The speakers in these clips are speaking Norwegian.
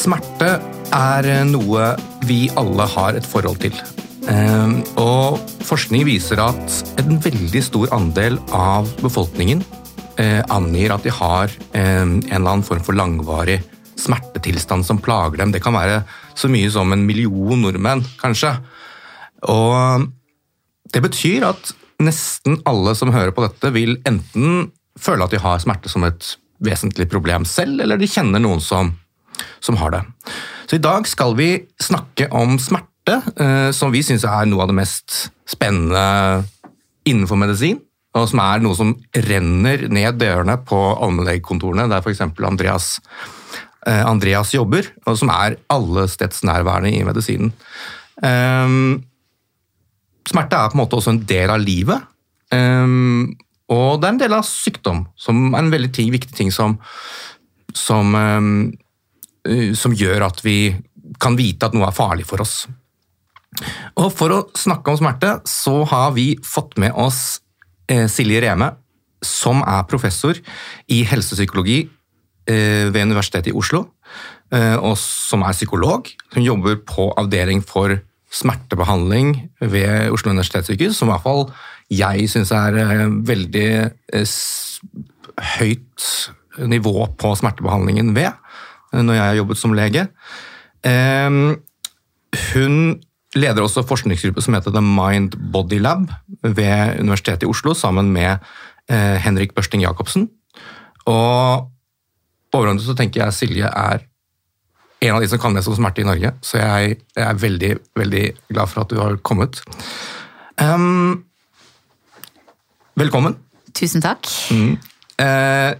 Smerte er noe vi alle har et forhold til. Ehm, Og forskning viser at en veldig stor andel av befolkningen eh, angir at de har eh, en eller annen form for langvarig smertetilstand som plager dem. Det kan være så mye som en million nordmenn, kanskje. Og det betyr at nesten alle som hører på dette, vil enten føle at de har smerte som et vesentlig problem selv, eller de kjenner noen som, som har det. Så i dag skal vi snakke om smerte, eh, som vi syns er noe av det mest spennende innenfor medisin. Og som er noe som renner ned dørene på allmennlegekontorene, der f.eks. Andreas, eh, Andreas jobber, og som er allestedsnærværende i medisinen. Um, Smerte er på en måte også en del av livet. Um, og det er en del av sykdom, som er en veldig ting, viktig ting som, som, um, som gjør at vi kan vite at noe er farlig for oss. Og For å snakke om smerte så har vi fått med oss eh, Silje Reme, som er professor i helsepsykologi eh, ved Universitetet i Oslo, eh, og som er psykolog. Hun jobber på avdeling for smertebehandling ved Oslo universitetssykehus, som i hvert fall jeg syns er eh, veldig eh, høyt nivå på smertebehandlingen ved, eh, når jeg har jobbet som lege. Eh, Hun leder også forskningsgruppe som heter The Mind Body Lab ved Universitetet i Oslo, sammen med eh, Henrik Børsting Jacobsen. Og overordnet så tenker jeg Silje er en av de som kan mest om smerte i Norge, så jeg, er veldig, veldig glad for at du har kommet. Velkommen. Tusen takk. Eh,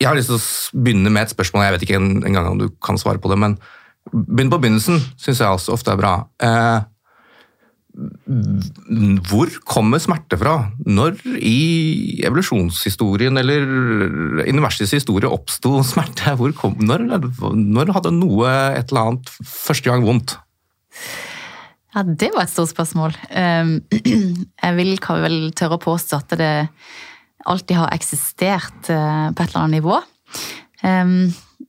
jeg har lyst til å begynne med et spørsmål, jeg vet ikke engang om du kan svare på det, men begynn på begynnelsen, syns jeg også ofte er bra. Eh, hvor kommer smerte fra? Når i evolusjonshistorien eller universets historie oppsto smerte? Kom, når, når hadde noe et eller annet første gang vondt? Ja, Det var et stort spørsmål. Um, Jeg vil, vel tørre å påstå at det alltid har eksistert eh, på et eller annet nivå.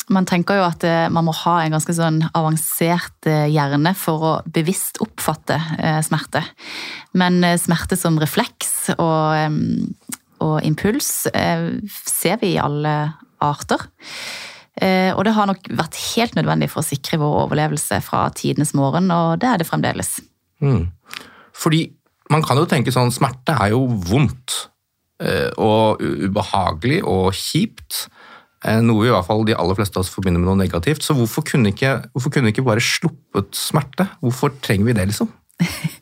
Man tenker jo at eh, man må ha en ganske sånn avansert eh, hjerne for å bevisst oppfatte smerte. Men smerte som refleks og, og impuls ser vi i alle arter. Og det har nok vært helt nødvendig for å sikre vår overlevelse fra tidenes morgen, og det er det fremdeles. Mm. Fordi man kan jo tenke sånn, smerte er jo vondt og ubehagelig og kjipt. eh, Noe i hvert fall de aller fleste av oss forbinder med noe negativt. Så hvorfor kunne ikke, hvorfor kunne ikke bare sluppet smerte? Hvorfor trenger vi det, liksom?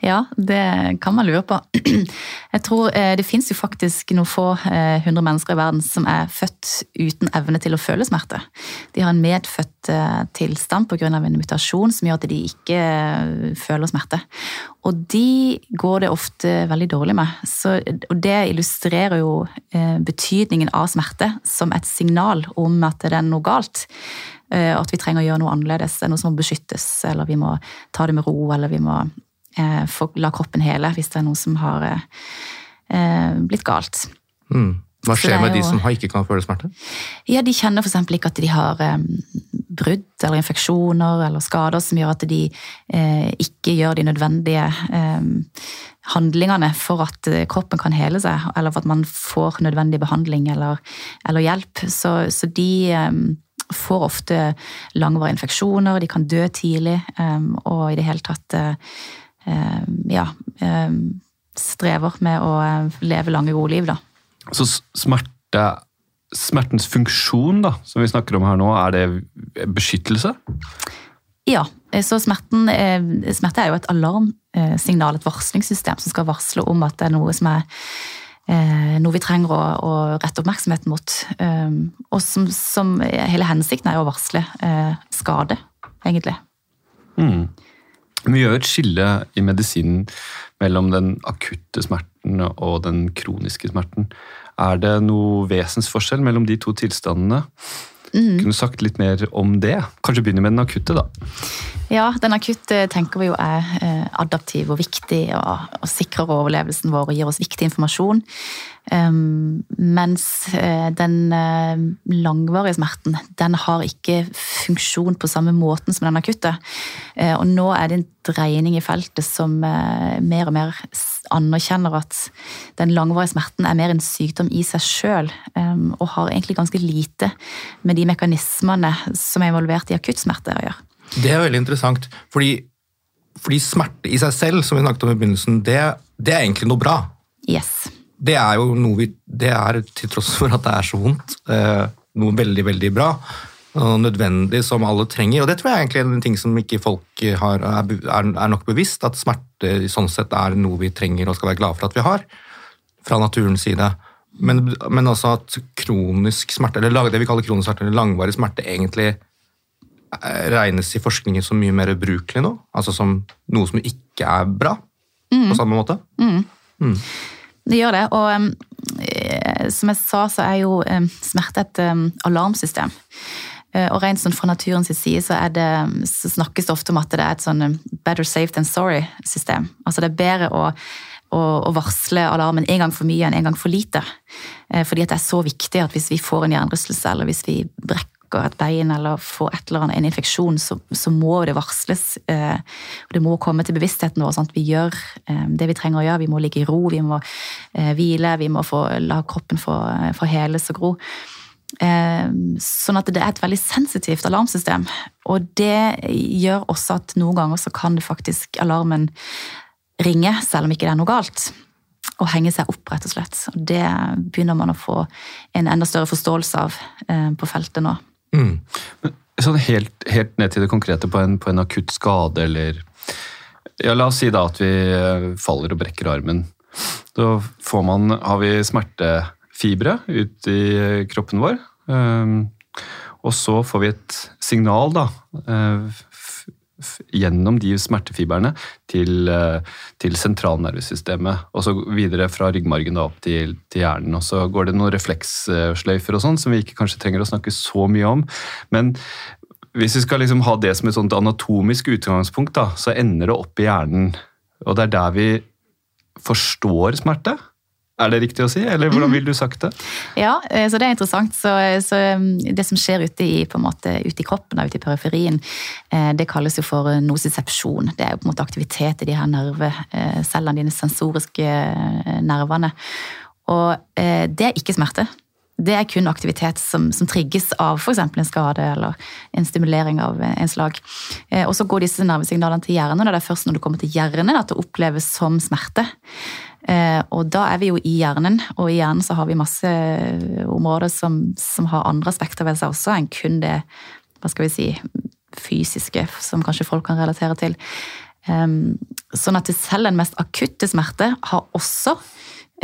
Ja, det kan man lure på. Jeg tror eh, det fins jo faktisk noen få eh, hundre mennesker i verden som er født uten evne til å føle smerte. De har en medfødt eh, tilstand pga. en mutasjon som gjør at de ikke føler smerte. Og de går det ofte veldig dårlig med. Så, og det illustrerer jo betydningen av smerte som et signal om at det er noe galt. Eh, at vi trenger å gjøre noe annerledes. Er noe som må beskyttes, eller vi må ta det med ro, eller vi må eh, få, la kroppen hele hvis det er noe som har eh, blitt galt. Mm. Hva skjer er med de som har- ikke kan føle smerte? Ja, De kjenner f.eks. ikke at de har brudd eller infeksjoner eller skader som gjør at de eh, ikke gjør de nødvendige handlingene for at kroppen kan hele seg, eller for at man får nødvendig behandling eller, eller hjelp. Så, så de får ofte langvarige infeksjoner, de kan dø tidlig, eh, og i det hele tatt eh, eh, ja, eh, strever med å eh, leve lange, gode liv, da. Så smerte, smertens funksjon, da, som vi snakker om her nå, er det beskyttelse? Ja, så smerten, eh, smerte er jo et alarmsignal, et varslingssystem som skal varsle om at det er noe som er noe vi trenger å, å rette oppmerksomheten mot. Um, og som, som hele hensikten er å varsle eh, skade, egentlig. Mm. Vi gjør et skille i medisinen mellom den akutte smerten og den kroniske smerten. Er det noe vesensforskjell mellom de to tilstandene? Kunne du sagt litt mer om det? Kanskje begynne med den akutte, da. Ja, den akutte tenker vi jo er eh, adaptiv og viktig og, og sikrer overlevelsen vår og gir oss viktig informasjon. Mens uh, den uh, langvarige smerten den har ikke funksjon på samme måten som den akutte. Uh, og nå er det en dreining i feltet som mer og mer anerkjenner at den langvarige smerten er mer en sykdom i seg sjøl, og har egentlig ganske lite med de mekanismene som er involvert i akuttsmerte å gjøre. Det er veldig interessant, fordi, fordi smerte i seg selv, som vi snakket om i begynnelsen, det, det er egentlig noe bra. Yes det er jo noe vi Det er, til tross for at det er så vondt, eh, noe veldig, veldig bra. Og nødvendig som alle trenger. Og det tror jeg egentlig er en ting som ikke folk har, er, er, nok bevisst. At smerte sånn sett er noe vi trenger og skal være glade for at vi har. Fra naturens side. Men, men også at kronisk smerte, eller det vi kaller kronisk smerte, eller langvarig smerte, egentlig eh, regnes i forskningen som mye mer ubrukelig nå. Altså som noe som ikke er bra, mm. på samme måte. Mm. Mm. Det gjør det. Og um, som jeg sa, så er jo smerte et alarmsystem. Uh, og rent sånn fra naturens side så, det, så, snakkes det ofte om at det er et sånn better safe than sorry-system. Altså det er bedre å, å, varsle alarmen en gang for mye enn en gang for lite. Fordi fordi det er så viktig at hvis vi får en hjernerystelse eller hvis vi brekker brekker et bein eller får et eller annet, en infeksjon, så, så må det varsles. Eh, og Det må komme til bevisstheten vår. at Vi gjør eh, det vi trenger å gjøre. Vi må ligge i ro, vi må eh, hvile, vi må få, la kroppen få, få heles og gro. Sånn at det er et veldig sensitivt alarmsystem. Og det gjør også at noen ganger så kan det faktisk alarmen ringe, selv om ikke det er noe galt og henge seg opp, rett og slett. Og det begynner man å få en enda større forståelse av på feltet nå. Mm. Sånn helt, helt, ned til det konkrete på en, på en akutt skade eller ja, La oss si da at vi eh, faller og brekker armen. Da får man, har vi smertefibre ut i kroppen vår. Um, og så får vi et signal da, uh, gjennom de smertefibrene til, eh, til sentralnervesystemet. Og så videre fra ryggmargen opp til, til, hjernen. Og så går det noen reflekssløyfer og sånn som vi ikke kanskje trenger å snakke så mye om. Men hvis vi skal liksom ha det som et sånt anatomisk utgangspunkt, da, så ender det opp i hjernen. Og det er der vi forstår smerte. Er det riktig å si, eller hvordan vil du sagt det? Ja, eh, så det er interessant. Så, så um, det som skjer ute i, måte, ute i, kroppen, ute i periferien, eh, det kalles jo for nosisepsjon. Det er jo på en måte aktivitet i de her nervecellene, eh, dine sensoriske nervene. Og det er ikke smerte. Det er kun aktivitet som, som trigges av f.eks. en skade eller en stimulering av en slag. Og så går disse nervesignalene til hjernen, og det er først når du kommer til hjernen at det oppleves som smerte. Eh, og da er vi jo i hjernen, og i hjernen så har vi masse områder som, som har andre aspekter ved seg også enn kun det hva skal vi si, fysiske, som kanskje folk kan relatere til. Sånn at selv den mest akutte smerte har også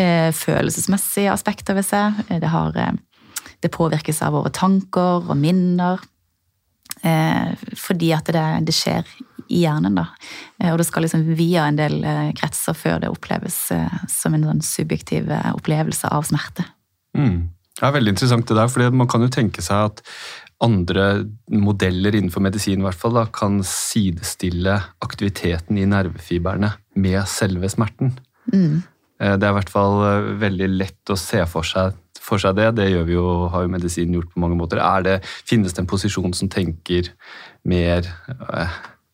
eh, følelsesmessige aspekter ved seg. Det, har, eh, det påvirkes av våre tanker og minner. Fordi at det, det skjer i hjernen. da. Eh, og det skal liksom via en del eh, kretser før det oppleves eh, som en sånn subjektiv opplevelse av smerte. Mm. Det er veldig interessant det der, for man kan jo tenke seg at andre modeller innenfor medisin i hvert fall da, kan sidestille aktiviteten i nervefibrene med selve smerten. Mm. Det er i hvert fall veldig lett å se for seg, for seg det. Det vi jo, har jo medisinen gjort på mange måter. Det, finnes det en posisjon som tenker mer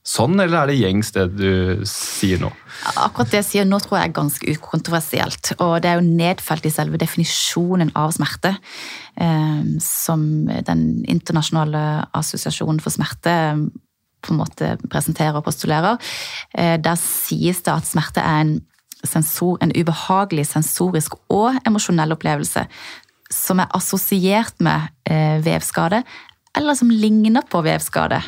sånn, eller er det gjengs det du sier nå? Akkurat det jeg sier nå tror jeg er ganske ukontroversielt. Og det er jo nedfelt i selve definisjonen av smerte, eh, som Den internasjonale assosiasjonen for smerte eh, på en måte presenterer og postulerer. Eh, der sies det at smerte er en, sensor, en ubehagelig sensorisk og emosjonell opplevelse som er assosiert med vevskade, eller som ligner på vevskade.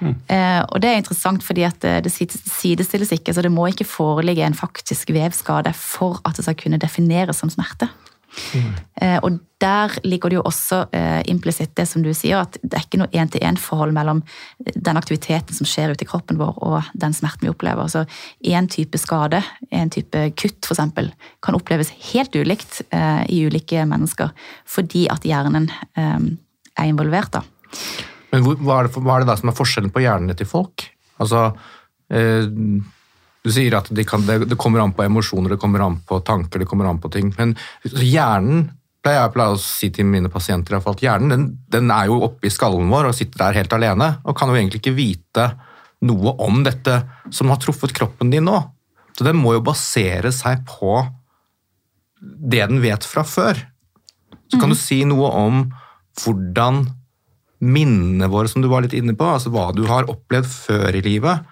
Mm. Eh, og det er interessant fordi at det, det sidestilles ikke, så det må ikke foreligge en faktisk vevskade for at det skal kunne defineres som smerte. Mm. Eh, og der ligger det jo også eh, implisitt det som du sier, at det er ikke noe én-til-én-forhold mellom den aktiviteten som skjer ute i kroppen vår og den smerten vi opplever. Så én type skade, en type kutt f.eks., kan oppleves helt ulikt eh, i ulike mennesker fordi at hjernen eh, er involvert. da. Men hva er, det, hva er det da som er forskjellen på hjernene til folk? Altså, eh, Du sier at de kan, det, det kommer an på emosjoner, det kommer an på tanker, det kommer an på ting. Men hjernen pleier jeg pleier å si til mine pasienter i hvert fall, at hjernen den, den er jo oppe i skallen vår og sitter der helt alene, og kan jo egentlig ikke vite noe om dette som har truffet kroppen din nå. Så den må jo basere seg på det den vet fra før. Så kan du si noe om hvordan minnene våre, som du var litt inne på, altså hva du har opplevd før i livet,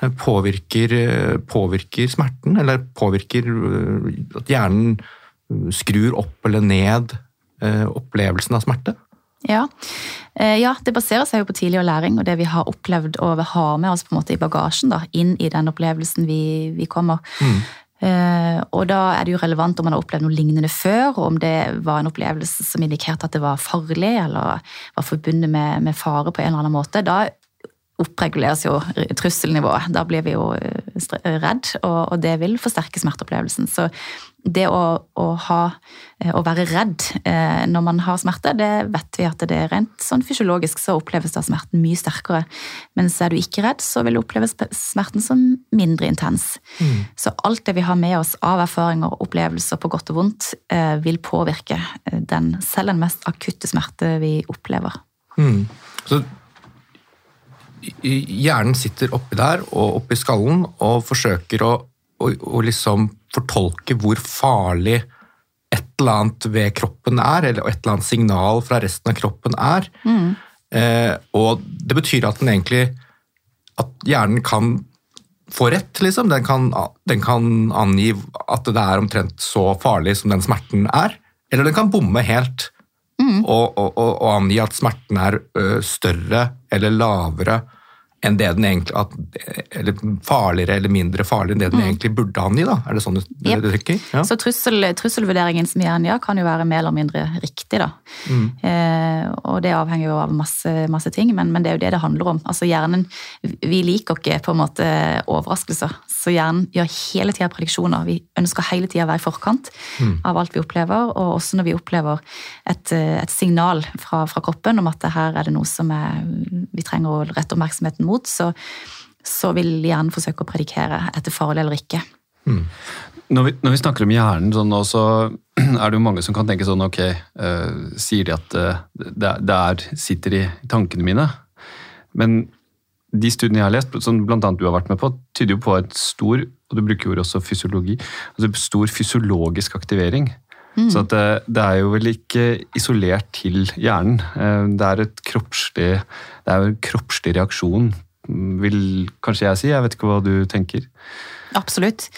eh, påvirker, eh, påvirker smerten, eller påvirker eh, at hjernen skrur opp eller ned opplevelsen av smerte? Ja. ja. det baserer seg jo på tidligere læring og det vi har opplevd og har med oss på en måte i bagasjen da, inn i den opplevelsen vi, vi kommer. Mm. Uh, og da er det jo relevant om man har opplevd noe lignende før, og om det var en opplevelse som indikerte at det var farlig eller var forbundet med, med fare på en eller annen måte. Da oppreguleres jo trusselnivået. Da blir vi jo eh, redd, og, det vil forsterke smerteopplevelsen. Så det å, å, ha, eh, å være redd eh, når man har smerte, det vet vi at det er rent sånn fysiologisk så oppleves da smerten mye sterkere. Mens er du ikke redd, så vil du oppleve smerten som mindre intens. Mm. Så alt det vi har med oss av erfaringer og opplevelser på godt og vondt, vil påvirke den, selv den mest akutte smerte vi opplever. Mm. Så hjernen sitter oppi der og oppi skallen og forsøker å, å, å liksom fortolke hvor farlig et eller annet ved kroppen er, eller et eller annet signal fra resten av kroppen er. Mm. Eh, og det betyr at den egentlig At hjernen kan få rett, liksom. Den kan, den kan angi at det er omtrent så farlig som den smerten er. Eller den kan bomme helt. Mm. Og, og, og, og, angi at smerten er større eller lavere enn det den egentlig at, Eller farligere eller mindre farlig enn det den mm. egentlig burde angi, da? Er det sånn du, yep. du tenker? Ja. Så trussel, trusselvurderingen som gjerne angi kan jo være mer eller mindre riktig, da. Mm. Eh, og det avhenger jo av masse, masse ting, men, men, det er jo det det handler om. Altså hjernen Vi liker ikke på en måte overraskelser, så hjernen gjør hele tida prediksjoner. Vi ønsker hele tida å være i forkant mm. av alt vi opplever, og også når vi opplever et, et signal fra, fra, kroppen om at her er det noe som er, vi trenger å rette oppmerksomheten mot, så, så vil hjernen forsøke å predikere etter farlig eller ikke. Mm. Når, vi, når, vi, snakker om hjernen, sånn, så er det jo mange som kan tenke sånn Ok, uh, sier de at uh, det, det er, sitter i tankene mine? Men de studiene jeg har lest, som bl.a. du har vært med på, tyder jo på et stor og du bruker jo også fysiologi, altså stor fysiologisk aktivering. Mm. Så det, det, er jo vel ikke isolert til hjernen. Det er, et kroppslig, det er en kroppslig reaksjon vil kanskje jeg si. Jeg vet ikke hva du tenker? Absolutt.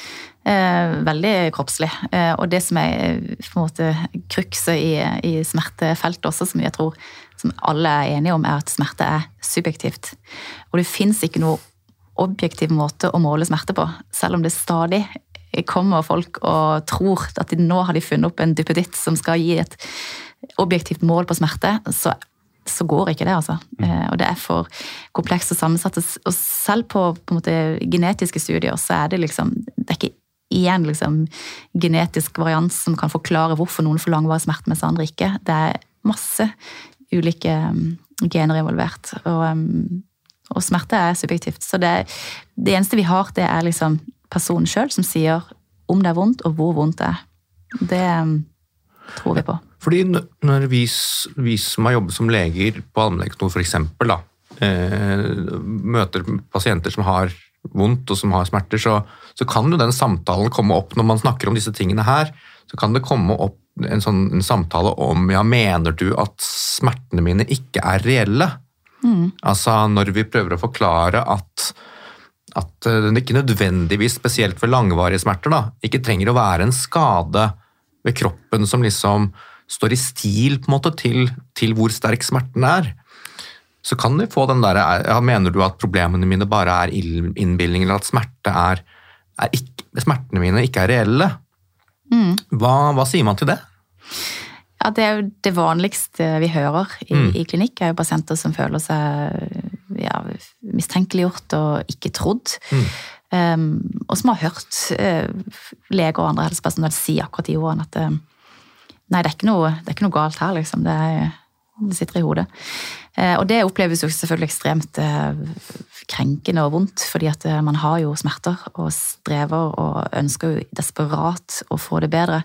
Eh, veldig kroppslig. Eh, og det som er på en måte krukset i, i smertefeltet også, som jeg tror som alle er enige om, er at smerte er subjektivt. Og det fins ikke noe objektiv måte å måle smerte på, selv om det stadig kommer folk og tror at de, nå har de funnet opp en duppeditt som skal gi et objektivt mål på smerte, så så går ikke det, altså. Mm. Eh, og det er for komplekst og sammensatt. Og selv på, på måte, genetiske studier så er det liksom Det er ikke én liksom, genetisk variant som kan forklare hvorfor noen får langvarig smerte, mens andre ikke. Det er masse ulike um, gener involvert. Og, um, og, smerte er subjektivt. Så det, det eneste vi har, det er liksom personen sjøl som sier om det er vondt, og hvor vondt det er. Det um, tror vi på. Fordi når vi, vi som har jobbet som leger på allmennlegekontor f.eks., eh, møter pasienter som har vondt og som har smerter, så, så, kan jo den samtalen komme opp når man snakker om disse tingene her. Så kan det komme opp en, sånn, en samtale om ja, mener du at smertene mine ikke er reelle? Mm. Altså når vi prøver å forklare at at den ikke nødvendigvis, spesielt ved langvarige smerter, da, ikke trenger å være en skade ved kroppen som liksom står i stil på en måte til, til hvor sterk smerten er, så kan du få den derre ja, Mener du at problemene mine bare er innbilning, eller at smerte er, er ikke, smertene mine ikke er reelle? Mm. Hva, hva, sier man til det? Ja, Det er jo det vanligste vi hører i, mm. i klinikk, er jo pasienter som føler seg ja, mistenkeliggjort og ikke trodd. Mm. Um, og som har hørt uh, leger og andre helsepersonell si akkurat de ordene at uh, Nei, det er ikke noe, er ikke noe galt her, liksom. Det er, Det sitter i hodet. Eh, og det oppleves jo selvfølgelig ekstremt eh, krenkende og vondt, fordi at eh, man har jo smerter og strever og ønsker jo desperat å få det bedre.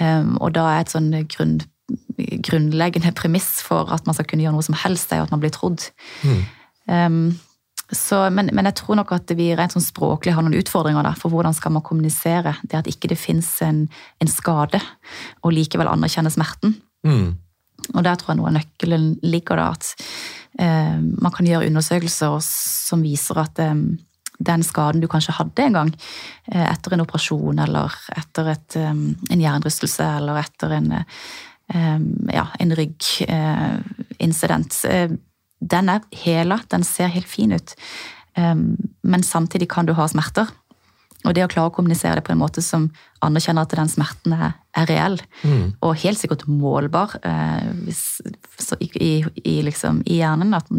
Og da er et sånn grunn, grunnleggende premiss for at man skal kunne gjøre noe som helst, er jo at man blir trodd. Mm. Um, så, men, men, jeg tror nok at vi rent sånn språklig har noen utfordringer da, for hvordan skal man kommunisere det at ikke det fins en, en, skade, og likevel anerkjenne smerten. Mm. Og der tror jeg noe av nøkkelen ligger da, at eh, man kan gjøre undersøkelser som viser at eh, den skaden du kanskje hadde en gang, eh, etter en operasjon eller etter et, eh, en hjernerystelse eller etter en, eh, ja, en ryggincident, eh, den er hela, den ser helt fin ut. Men samtidig kan du ha smerter. Og det å klare å kommunisere det på en måte som anerkjenner at den smerten er, er reell, mm. og helt sikkert målbar eh, hvis, i, i, i, liksom, i, hjernen at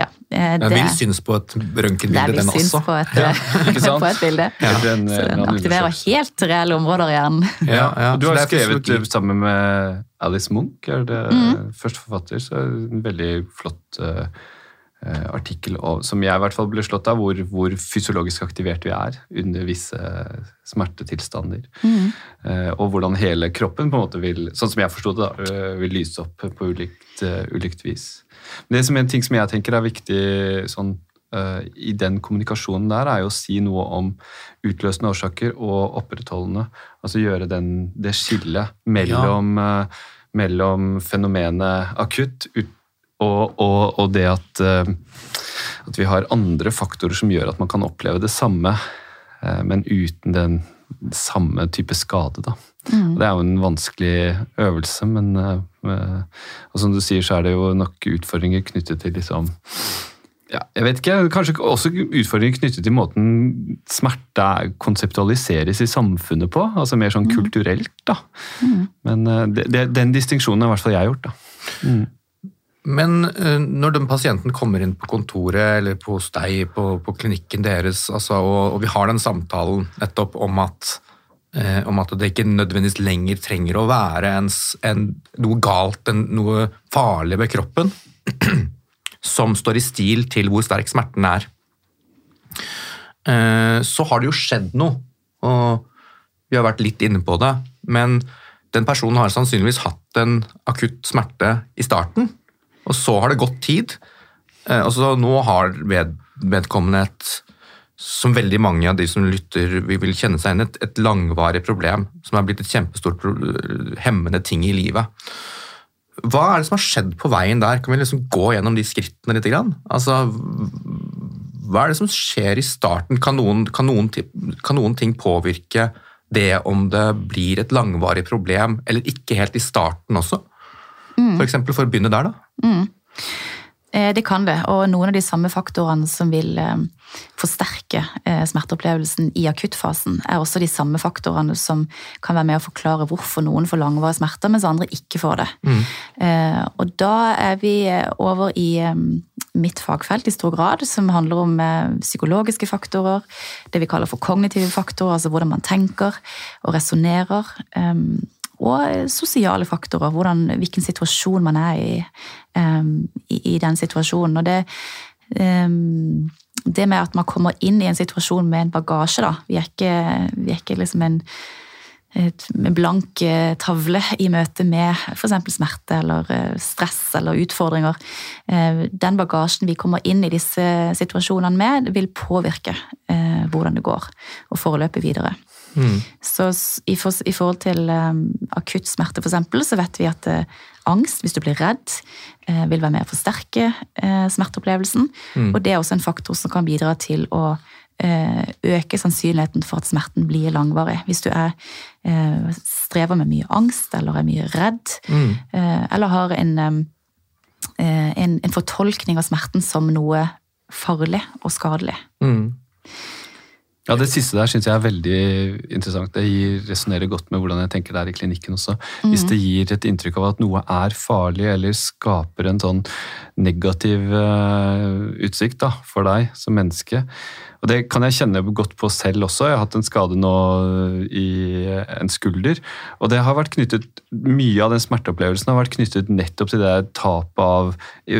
ja, eh, det, vil synes på et røntgenbilde, den også. Det vil synes på et, ja, på et bilde. Ja. Så den aktiverer helt reelle områder i hjernen. Ja, ja. Du har skrevet sammen med Alice Munch, er det mm. første forfatter, så en veldig flott uh, artikkel som jeg i hvert fall ble slått av, hvor, hvor fysiologisk aktivert vi er under visse smertetilstander. Mm. Eh, og hvordan hele kroppen på en måte vil sånn som jeg forsto det, da, eh, vil lyse opp på ulikt, ulikt, vis. Men det som er en ting som jeg tenker er viktig sånn, i den kommunikasjonen der, er jo å si noe om utløsende årsaker og opprettholdende. Altså gjøre den, det skillet mellom, ja. mellom fenomenet akutt, ut, og, og, og det at, eh, at, vi har andre faktorer som gjør at man kan oppleve det samme, eh, men uten den samme type skade. Da. Mm. Det er jo en vanskelig øvelse, men eh, og som du sier, så er det jo nok utfordringer knyttet til liksom ja, jeg vet ikke, Kanskje også utfordringer knyttet til måten smerte konseptualiseres i samfunnet på. altså Mer sånn mm. kulturelt. da. Mm. Men det, det, den distinksjonen har i hvert fall jeg gjort. da. Men eh, når den pasienten kommer inn på kontoret eller på hos deg på, på, klinikken deres, altså, og, og, vi har den samtalen nettopp om at, eh, om at det ikke nødvendigvis lenger trenger å være en, en, noe galt, en, noe farlig ved kroppen, som står i stil til hvor sterk smerten er, eh, så har det jo skjedd noe. Og vi har vært litt inne på det, men den personen har sannsynligvis hatt en akutt smerte i starten og så har det gått tid. Eh, og så nå har vedkommende et som veldig mange av de som lytter vil kjenne seg inn et, et langvarig problem som er blitt et kjempestort hemmende ting i livet. Hva er det som har skjedd på veien der? Kan vi liksom gå gjennom de skrittene litt? Altså, hva er det som skjer i starten? Kan noen, kan noen, kan noen ting påvirke det om det blir et langvarig problem, eller ikke helt i starten også? Mm. For eksempel, for å begynne der, da. Mm. Eh, det kan det, og noen av de samme faktorene som vil eh, forsterke eh, smerteopplevelsen i akuttfasen, er også de samme faktorene som kan være med å forklare hvorfor noen får langvarige smerter, mens andre ikke får det. Mm. Og da er vi over i mitt fagfelt i stor grad, som handler om psykologiske faktorer, det vi kaller for kognitive faktorer, altså hvordan man tenker og resonnerer og sosiale faktorer. Hvordan, hvilken situasjon man er i, um, i, i, den situasjonen. Og det, um, det med at man kommer inn i en situasjon med en bagasje, da. Vi er ikke, vi er ikke liksom en med blank eh, tavle i møte med f.eks. smerte eller eh, stress eller utfordringer. Eh, den bagasjen vi kommer inn i disse situasjonene med, vil påvirke hvordan det går og forløpet videre. Mm. Så i, for, i, forhold til um, akutt smerte, f.eks., så vet vi at uh, angst, hvis du blir redd, uh, vil være med å forsterke uh, smerteopplevelsen. Mm. Og det er også en faktor som kan bidra til å øke sannsynligheten for at smerten blir langvarig. Hvis du er, strever med mye angst eller er mye redd, mm. eller har en, en, en, fortolkning av smerten som noe farlig og skadelig. Mm. Ja, Det siste der syns jeg er veldig interessant. Det resonnerer godt med hvordan jeg tenker det er i klinikken også. Hvis det gir et inntrykk av at noe er farlig eller skaper en sånn negativ eh, utsikt da, for deg som menneske. Og Det kan jeg kjenne godt på selv også. Jeg har hatt en skade nå i en skulder. Og det har vært knyttet, Mye av den smerteopplevelsen har vært knyttet nettopp til det tapet av,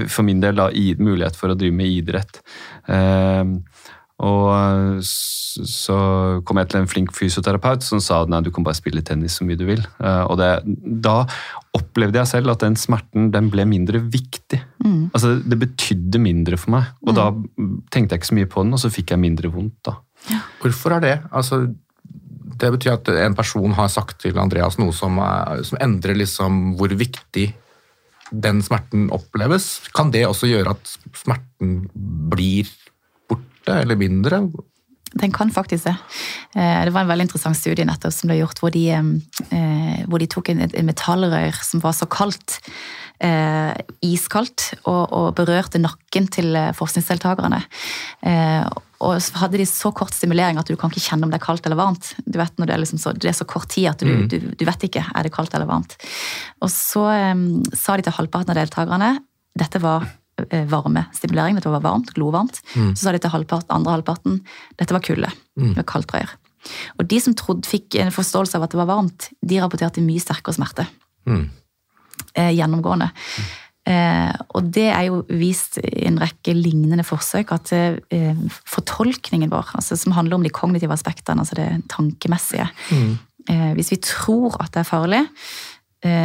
for min del, da, mulighet for å drive med idrett. Eh, og så kom jeg til en flink fysioterapeut som sa nei, du kan bare spille tennis så mye du vil. Eh, Og det, da opplevde jeg selv at den smerten den ble mindre viktig. Altså Det betydde mindre for meg. Og da tenkte jeg ikke så mye på den, og så fikk jeg mindre vondt. da. Hvorfor er det? Altså, det betyr at en person har sagt til Andreas noe som, er, som endrer liksom hvor viktig den smerten oppleves. Kan det også gjøre at smerten blir borte eller mindre? Den kan faktisk det. Eh, Det var en veldig interessant studie nettopp som ble gjort, hvor de, eh, hvor de tok en, en metallrør som var så kaldt, eh, iskaldt, og, og berørte nakken til forskningsdeltakerne. Og så hadde de så kort stimulering at du kan ikke kjenne om det er kaldt eller varmt. Du vet når Det er, liksom så, det er så kort tid at du, du, du vet ikke er det kaldt eller varmt. Og så um, sa de til halvparten av deltakerne dette var varmestimulering, dette var varmt, glovarmt. Så sa de til halvparten, andre halvparten dette var kulde. Det var kaldt rør. Og de som trodde, fikk en forståelse av at det var varmt, de rapporterte mye sterkere smerte. Mm. Eh, gjennomgående. Eh, og det er jo vist i en rekke lignende forsøk at eh, fortolkningen vår, altså som handler om de kognitive aspektene, altså det tankemessige eh, Hvis vi tror at det er farlig, eh,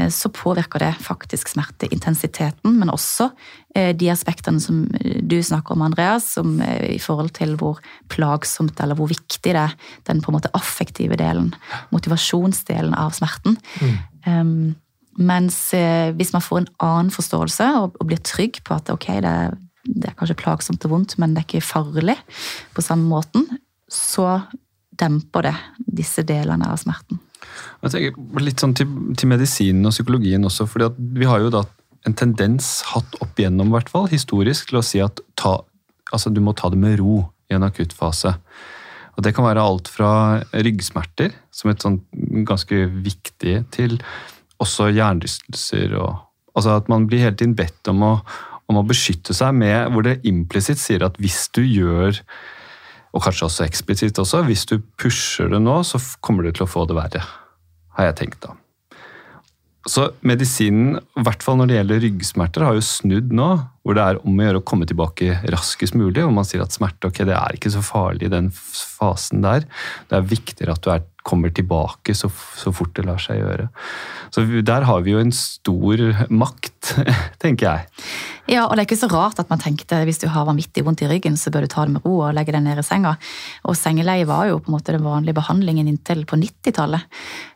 så påvirker det faktisk smerteintensiteten, men også eh, de aspektene som eh, du snakker om, Andreas, som eh, i forhold til hvor plagsomt eller hvor viktig det er, den på en måte affektive delen, motivasjonsdelen av smerten. Um, mens eh, hvis man får en annen forståelse og, og blir trygg på at ok, det er, det er kanskje plagsomt og vondt, men det er ikke farlig på samme måten, så demper det disse delene av smerten. Jeg tenker litt sånn til, til medisinen og psykologien også, fordi vi har jo da en tendens hatt opp igjennom, hvert fall, historisk, til å si at ta, altså, du må ta det med ro i en akutt fase. Og Det kan være alt fra ryggsmerter, som et sånn ganske viktig, til også hjernerystelser. og altså At man blir hele tiden bedt om å, om å beskytte seg med hvor det implisitt sier at hvis du gjør og kanskje også eksplisitt også, hvis du pusher det nå, så kommer du til å få det verre. Har jeg tenkt da. Så medisinen, i hvert fall når det gjelder ryggsmerter, har jo snudd nå. Hvor det er om å gjøre å komme tilbake raskest mulig. Og man sier at smerte ok, det er ikke så farlig i den fasen der. Det er viktigere at du er, kommer tilbake så, så fort det lar seg gjøre. Så der har vi jo en stor makt, tenker jeg. Ja, og det er ikke så rart at man tenkte hvis du har vanvittig vondt i ryggen, så bør du ta det med ro og legge deg ned i senga. Og sengeleie var jo på en måte den vanlige behandlingen inntil på 90-tallet.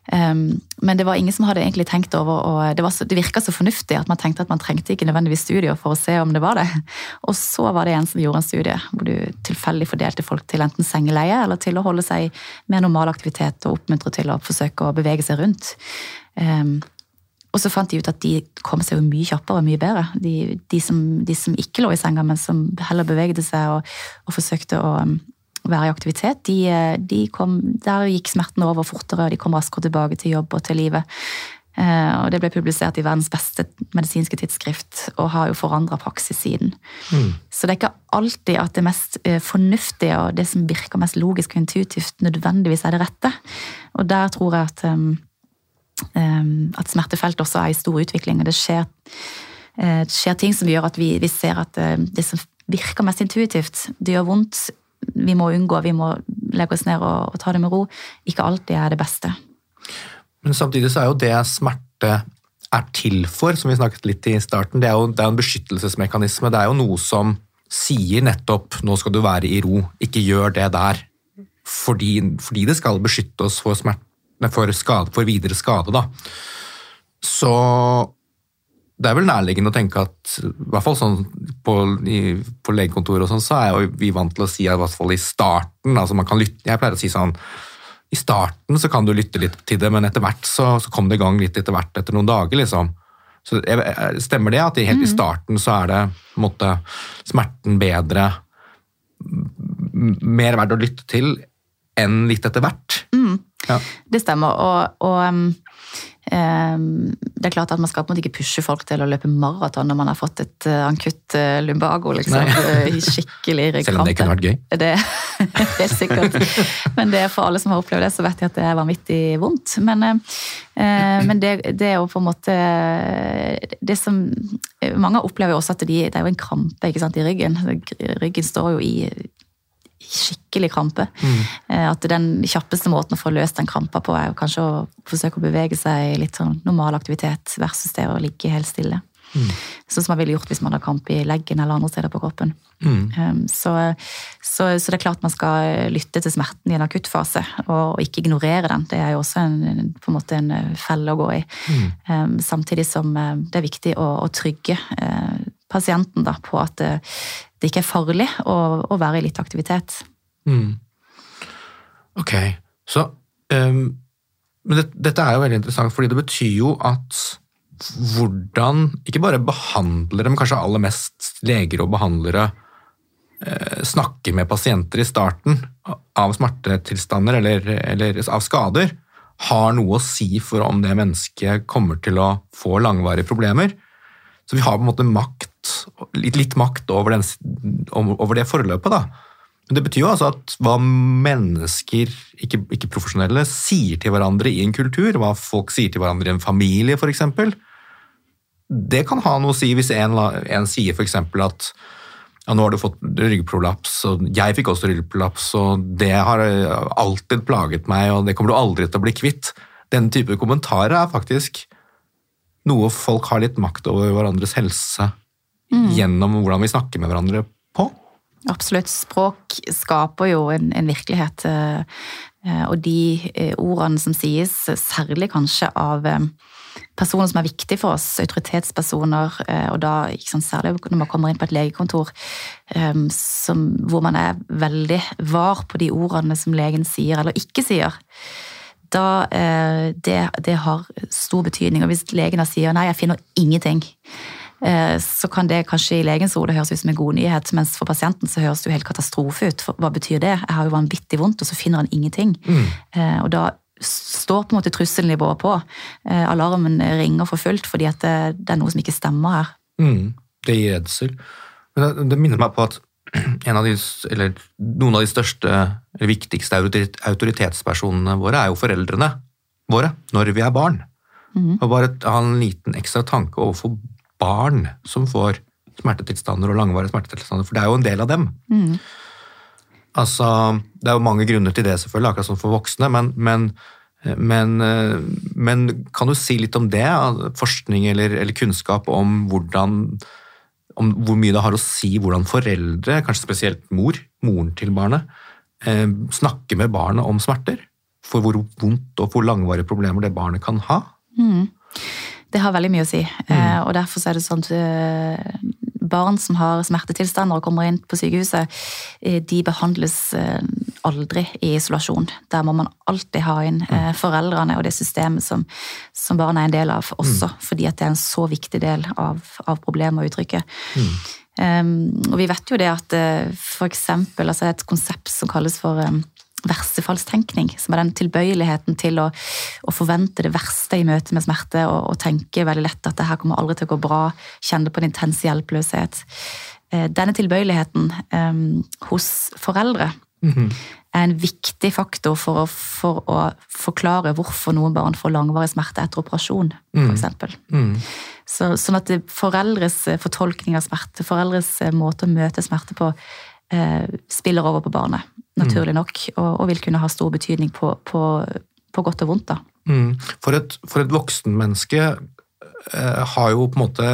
Um, men det var ingen som hadde egentlig tenkt over, og det, var så, det virka så fornuftig at man tenkte at man trengte ikke nødvendigvis studier for å se om det var det. Og så var det en som gjorde en studie hvor du tilfeldig fordelte folk til enten sengeleie eller til å holde seg med normal aktivitet og oppmuntre til å forsøke å bevege seg rundt. Um, og så fant de ut at de kom seg jo mye kjappere og mye bedre. De, de, som, de som ikke lå i senga, men som heller bevegde seg og, og forsøkte å um, være i aktivitet, de, eh, de kom, der gikk smerten over fortere, og de kom raskere tilbake til jobb og til livet. Eh, og det ble publisert i verdens beste medisinske tidsskrift, og har jo forandra praksis siden. Så det er ikke alltid at det mest eh, fornuftige og det som virker mest logisk og intuitivt, nødvendigvis er det rette. Og der tror jeg at um, um, at smertefeltet også er i stor utvikling, og det skjer, eh, det skjer ting som gjør at vi, vi ser at det som virker mest intuitivt, det gjør vondt, vi må unngå, vi må legge oss ned og, og ta det med ro, ikke alltid er det beste. Men samtidig så er jo det smerte er til for, som vi snakket litt i starten, det er jo det er en beskyttelsesmekanisme. Det er jo noe som sier nettopp 'nå skal du være i ro', ikke gjør det der. Fordi, fordi det skal beskytte oss for, smerte, for, skade, for videre skade, da. Så det er vel nærliggende å tenke at i hvert fall sånn på, i, på legekontoret og sånn, så er jo vi vant til å si i hvert fall i starten altså man kan lytte, Jeg pleier å si sånn i starten så kan du lytte litt til det, men etter hvert så, så kom det i gang litt etter hvert etter noen dager, liksom. Så Stemmer det at i- mm. i starten så er det måte, smerten bedre, mer verdt å lytte til enn litt etter hvert. Ja. Det stemmer. Og, og um, det er klart at man skal på en måte ikke pushe folk til å løpe maraton når man har fått et ankutt uh, lumbago. liksom, uh, Skikkelig ryggkrampe. Selv om det kunne vært gøy. Det er sikkert. Men det er for alle som har opplevd det, så vet de at det er vanvittig vondt. Men, eh, eh, men det, det er jo på en måte det som Mange opplever jo også at de, det er jo en krampe ikke sant, i ryggen. Ryggen står jo i skikkelig krampe. Mm. At den kjappeste måten å få løst den krampa på, er kanskje å forsøke å bevege seg i litt sånn normal aktivitet versus det å ligge helt stille. Sånn som man ville gjort hvis man har kramp i leggen eller andre steder på kroppen. Mm. Så, så, så det er klart man skal lytte til smerten i en akuttfase, og ikke ignorere den. Det er jo også en, på en måte en eh, felle å gå i. Mm. Samtidig som eh, det er viktig å, å trygge eh, pasienten da, på at det, det ikke er farlig å, å være i litt aktivitet. Mm. Ok, så um, Men det, dette er jo veldig interessant, fordi det betyr jo at hvordan ikke bare behandlere, men kanskje aller mest leger og behandlere eh, snakker med pasienter i starten av smertetilstander eller, eller av skader, har noe å si for om det mennesket kommer til å få langvarige problemer. Så vi har på en måte makt, litt, litt makt over, den, over det forløpet. da. Men det betyr jo altså at hva mennesker, ikke, ikke profesjonelle, sier til hverandre i en kultur, hva folk sier til hverandre i en familie f.eks., det kan ha noe å si hvis en, en sier f.eks. at ja, nå har du fått ryggprolaps, og jeg fikk også ryggprolaps, og det har eh, alltid plaget meg, og det kommer du aldri til å bli kvitt. Den type kommentarer er faktisk noe folk har litt makt over hverandres helse gjennom hvordan vi snakker med hverandre på. Absolutt. Språk skaper jo en, en virkelighet. eh, eh, Og de eh, ordene som sies, særlig kanskje av personer som er viktige for oss, autoritetspersoner, og da sant, særlig når man kommer inn på et legekontor, som, hvor man er veldig var på de ordene som legen sier eller ikke sier. Da, eh, det, det har stor betydning. Og hvis legen da sier nei, jeg finner ingenting, eh, så kan det kanskje i legens hode høres ut som en god nyhet, mens for pasienten så høres det jo helt katastrofe ut. For hva betyr det? Jeg har jo vanvittig vondt, og så finner han ingenting. Eh, Og da står på en måte trusselnivået på. Eh, Alarmen ringer for fullt fordi at det, det er noe som ikke stemmer her. Mm, det gir redsel. Men det, det minner meg på at av de, eller noen av de største eller viktigste autoritetspersonene våre er jo foreldrene våre når vi er barn. Og bare ha en liten ekstra tanke overfor barn som får smertetilstander og langvarige smertetilstander, for det er jo en del av dem. Altså, det er jo mange grunner til det, selvfølgelig, akkurat som for voksne, men, men, men, eh, men kan du si litt om det? Forskning eller, eller kunnskap om hvordan om hvor mye det har å si hvordan foreldre, kanskje spesielt mor, moren til barnet, eh, snakker med barnet om smerter. For hvor vondt og hvor langvarige problemer det barnet kan ha. Det har veldig mye å si. Eh, og derfor så er det sånn at eh, barn som har smertetilstander og kommer inn på sykehuset, eh, de behandles eh, aldri i isolasjon. Der må man alltid ha inn eh, foreldrene og det systemet som, som barna er en del av også, fordi at det er en så viktig del av, av problemet og uttrykket. Um, og vi vet jo det at for eksempel altså et konsept som kalles for um, verstefallstenkning, som er den tilbøyeligheten til å, å forvente det verste i møte med smerte, og, og tenke veldig lett at det her kommer aldri til å gå bra, kjenne på en intens hjelpeløshet. Eh, Denne tilbøyeligheten um, hos foreldre er en viktig faktor for å, for å forklare hvorfor noen barn får langvarig smerte etter operasjon, for eksempel. Så, sånn at foreldres fortolkning av smerte, foreldres eh, måte å møte smerte på, spiller over på barnet, naturlig nok, og, og vil kunne ha stor betydning på, på, på godt og vondt. da. Mm. For et, for et voksenmenneske eh, har jo på en måte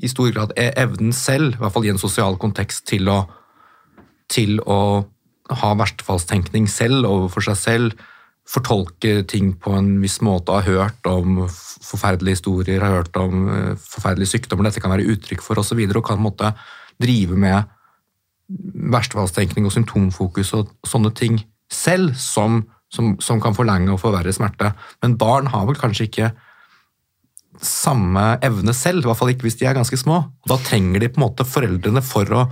i stor grad e- evnen selv, i hvert fall i en sosial kontekst, til å, til å ha verstefallstenkning selv overfor seg selv, fortolke ting på en viss måte, har hørt om forferdelige historier, har hørt om eh, forferdelige sykdommer dette kan være uttrykk for osv., og, så videre, og kan på en måte drive med verstefallstenkning og symptomfokus og sånne ting selv, som, som, som kan forlenge og forverre smerte. Men barn har vel kanskje ikke samme evne selv, i hvert fall ikke hvis de er ganske små. Da trenger de på en måte foreldrene for å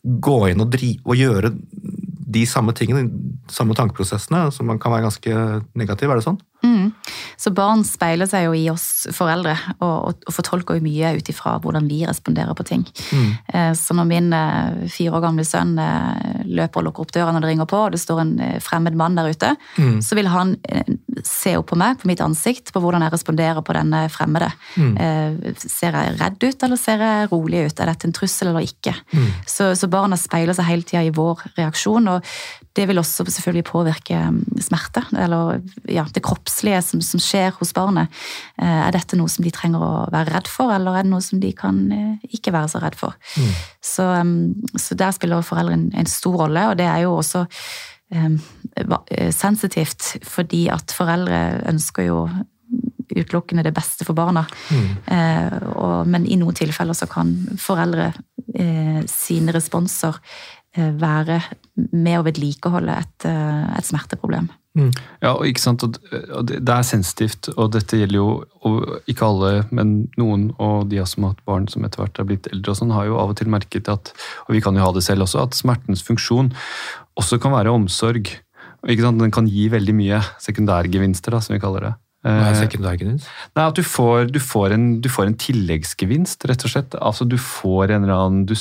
gå inn og, dri og gjøre de samme tingene, de samme tankeprosessene, som kan være ganske negativ, er det sånn? Mm. Så barn speiler seg jo i oss foreldre, og, og, og fortolker jo mye ut ifra hvordan vi responderer på ting. Mm. Eh, så når min eh, fire år gamle sønn eh, løper og lukker opp døra når det ringer på, og det står en fremmed mann der ute, Mm. så vil han eh, se opp på meg, på mitt ansikt, på hvordan jeg responderer på denne fremmede. Mm. Eh, ser jeg redd ut, eller ser jeg rolig ut? Er dette en trussel eller ikke? Mm. Så, så barna speiler seg hele tida i vår reaksjon, og det vil også selvfølgelig påvirke mm, smerte, eller ja, det kroppslige som, som skjer hos barnet. Eh, Er dette noe som de trenger å være redd for, eller er det noe som de kan eh, ikke være så redd for? Mm. Så, um, så der spiller foreldre en, en stor rolle, og det er jo også sensitivt, fordi at foreldre ønsker jo utelukkende det beste for barna. Mm. Eh, og, men i noen tilfeller så kan foreldre eh, sine responser eh, være med å vedlikeholde et, eh, et smerteproblem. Mm. Ja, og ikke sant, og det, det er sensitivt, og dette gjelder jo og ikke alle, men noen, og de som har hatt barn som etter hvert er blitt eldre, og sånn, har jo av og til merket at, og vi kan jo ha det selv også, at smertens funksjon også kan være omsorg. Den kan gi veldig mye sekundærgevinster, da, som vi kaller det. Hva er Eh, sekundærgevinst? Nei, at du får, du, får en, du får en tilleggsgevinst, rett og slett. Altså du får en annen Du,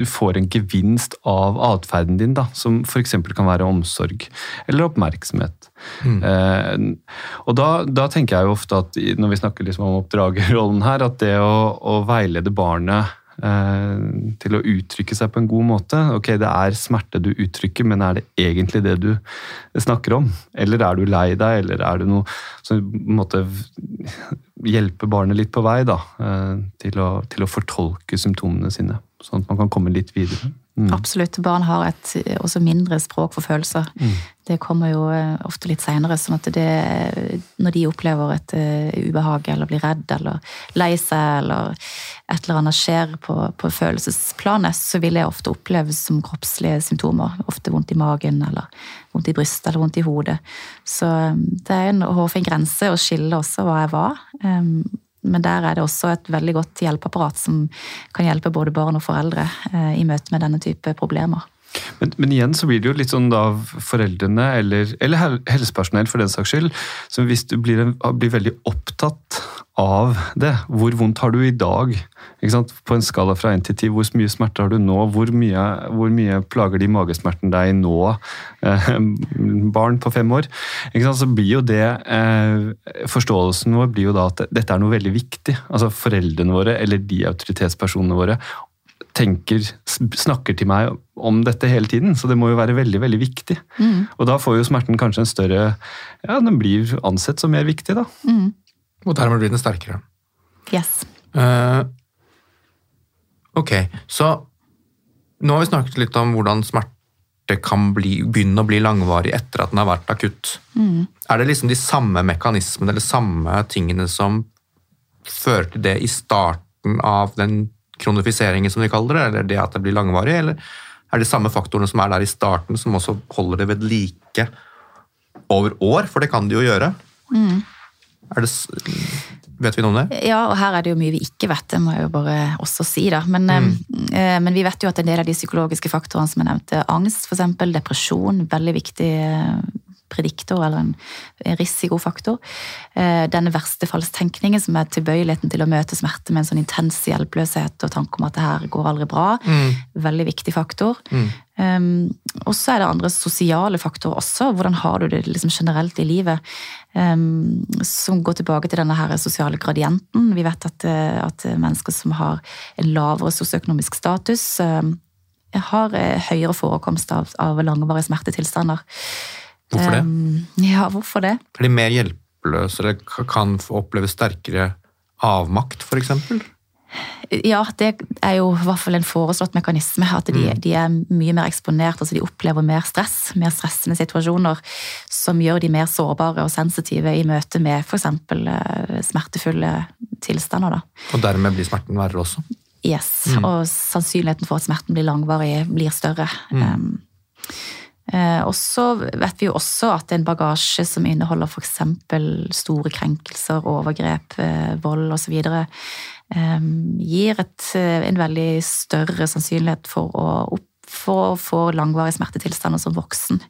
du får en gevinst av atferden din, da, som f.eks. kan være omsorg eller oppmerksomhet. Mm. Eh, og da, da tenker jeg jo ofte at når vi snakker liksom om oppdragerrollen her, at det å, å veilede barnet til å uttrykke seg på en god måte. Ok, det er smerte du uttrykker, men er det egentlig det du snakker om? Eller er du lei deg, eller er det noe som måte hjelper barnet litt på vei da, eh, til å, til å fortolke symptomene sine, sånn at man kan komme litt videre. Mm. Absolutt. Barn har et også mindre språk for følelser. Mm. Det kommer jo eh, ofte litt seinere, sånn at det, når de opplever et uh, ubehag eller blir redd eller lei seg eller et eller annet skjer på, på følelsesplanet, så vil det ofte oppleves som kroppslige symptomer. Ofte vondt i magen eller vondt i brystet eller vondt i hodet. Så eh, det er en hårfin grense å skille også hva jeg var. Um, Men der er det også et veldig godt hjelpeapparat som kan hjelpe både barn og foreldre eh, i møte med denne type problemer. Men, men igjen så blir det jo litt sånn da foreldrene, eller, eller helsepersonell for den saks skyld, som hvis du blir, blir veldig opptatt av det. Hvor vondt har du i dag? På en skala fra 1 til 10, hvor mye smerte har du nå? Hvor mye, hvor mye plager de magesmerten deg nå, eh, barn på fem år? Så blir jo det eh, Forståelsen vår blir jo da at dette er noe veldig viktig. Altså foreldrene våre, eller de autoritetspersonene våre, tenker, snakker til meg om dette hele tiden, så det må jo være veldig veldig viktig. Mm. Og da får jo smerten kanskje en større Ja, den blir ansett som mer viktig, da. Mm. Og dermed blir den sterkere. Yes. Uh, ok, så nå har vi snakket litt om hvordan smerte kan bli, begynne å bli langvarig etter at den har vært akutt. Mm. Er det liksom de samme mekanismene eller samme tingene som fører til det i starten av den kronifiseringen, som de kaller det, eller det at det blir langvarig, eller er det de samme faktorene som er der i starten, som også holder det ved like over år? For det kan de jo gjøre. Mm. Er det, vet vi noe om det? Ja, og her er det jo mye vi ikke vet, det må jeg jo bare også si. da. Men, eh, men vi vet jo at en del av de psykologiske faktorene som jeg nevnte, angst f.eks., depresjon, veldig viktig eh, prediktor eller en risikofaktor. Eh, Denne verstefallstenkningen som er tilbøyeligheten til å møte smerte med en sånn intens hjelpeløshet og tanke om at det her går aldri bra. Veldig viktig faktor. Mm. Um, og så er det andre sosiale faktorer også. Hvordan har du det liksom generelt i livet? Um, som går tilbake til denne her sosiale gradienten. Vi vet at, eh, at mennesker som har en lavere sosioøkonomisk status, um, har eh, høyere forekomst av, av langvarige smertetilstander. Hvorfor det? Um, ja, hvorfor det? Er de mer hjelpeløse eller kan oppleve sterkere avmakt, f.eks.? Ja, det er jo i hvert fall en foreslått mekanisme. At de, de er mye mer eksponert, altså de opplever mer stress, mer stressende situasjoner, som gjør de mer sårbare og sensitive i møte med f.eks. smertefulle tilstander. Da. Og dermed blir smerten verre også. Yes, Og sannsynligheten for at smerten blir langvarig, blir større. Um, eh, og så vet vi jo også at en bagasje som inneholder f.eks. store krenkelser, overgrep, eh, vold osv., um, gir et, eh, en veldig større sannsynlighet for å opp, for å få langvarige smertetilstander som voksen.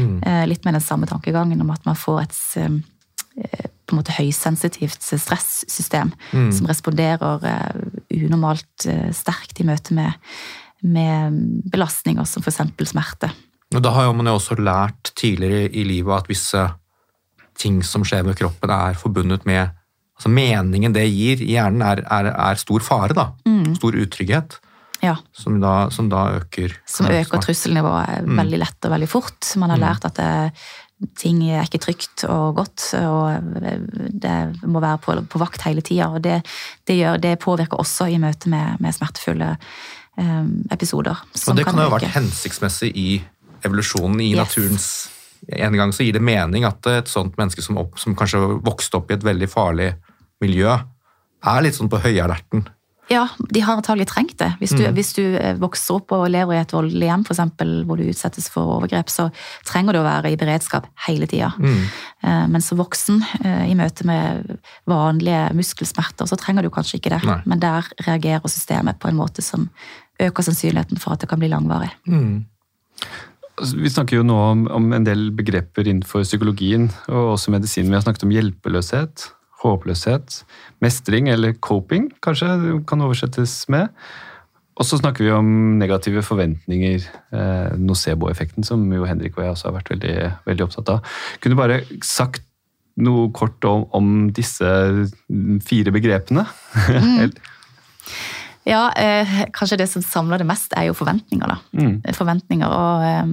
Mm. Eh, litt med den samme tankegangen om at man får et eh, på en måte høysensitivt stressystem Mm. som responderer eh, unormalt eh, sterkt i møte med, med belastninger som f.eks. smerte. Og da har man jo også lært tidligere i livet at visse ting som skjer med kroppen, er forbundet med altså Meningen det gir i hjernen, er, er, er stor fare. da. Stor utrygghet, Ja, som da, som da øker Som øker trusselnivået veldig lett og veldig fort. Man har lært at det, ting er ikke trygt og godt, og det må være på, på vakt hele tida. Det, det, gjør, det påvirker også i møte med, med smertefulle eh, episoder. som Og det kan jo ha vært hensiktsmessig i evolusjonen, i Yes. naturens En gang så gir det mening at et sånt menneske som, opp, som kanskje vokste opp i et veldig farlig miljø, er litt sånn på høyalerten. Ja, de har antagelig trengt det. Hvis du, hvis du eh, vokser opp og lever i et voldelig hjem, eksempel, hvor du utsettes for overgrep, så trenger du å være i beredskap hele tida. Mm. Men som voksen, eh, i møte med vanlige muskelsmerter, så trenger du kanskje ikke det. Nei. Men der reagerer systemet på en måte som øker sannsynligheten for at det kan bli langvarig. Altså, Vi snakker jo nå om, om en del begreper innenfor psykologien og også medisin. Vi har snakket om hjelpeløshet, håpløshet, mestring eller coping, kanskje det kan oversettes med. Og så snakker vi om negative forventninger, eh, nocebo-effekten, som jo Henrik og jeg også har vært veldig, veldig opptatt av. Kunne du bare sagt noe kort om, om disse fire begrepene? Ja, eh, kanskje det som samler det mest, er jo forventninger, da. Mm. Forventninger, og eh,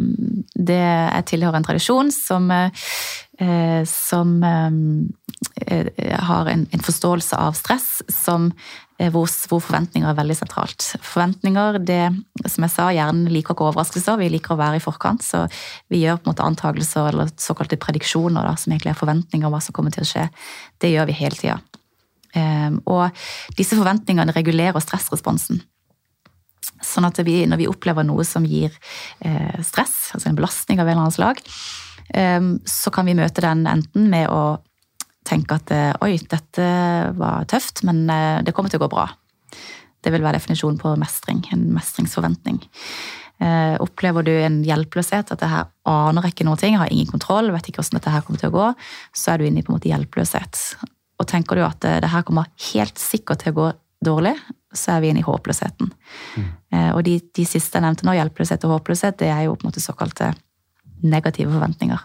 det Jeg tilhører en tradisjon som, eh, som eh, har en, en forståelse av stress som eh, hvor, hvor forventninger er veldig sentralt. Forventninger, det, som jeg sa, hjernen liker ikke overraskelser, vi liker å være i forkant, så vi gjør på en måte antakelser eller såkalte prediksjoner, da, som egentlig er forventninger om hva som kommer til å skje. Det gjør vi hele tida. Um, og disse forventningene regulerer stressresponsen. Sånn at vi, når vi opplever noe som gir eh, stress, altså en belastning av en eller annen slag, um, så kan vi møte den enten med å tenke at eh, oi, dette var tøft, men eh, det kommer til å gå bra. Det vil være definisjonen på mestring, en mestringsforventning. Opplever du en hjelpeløshet, at det her aner ikke noen ting, har ingen kontroll, vet ikke hvordan dette her kommer til å gå, så er du inne i på en måte hjelpeløshet. Og tenker du at eh, det her kommer helt sikkert til å gå dårlig, så er vi inne i håpløsheten. Mm. Og de, de siste jeg nevnte nå, hjelpeløshet og håpløshet, det er jo på en måte såkalte negative forventninger.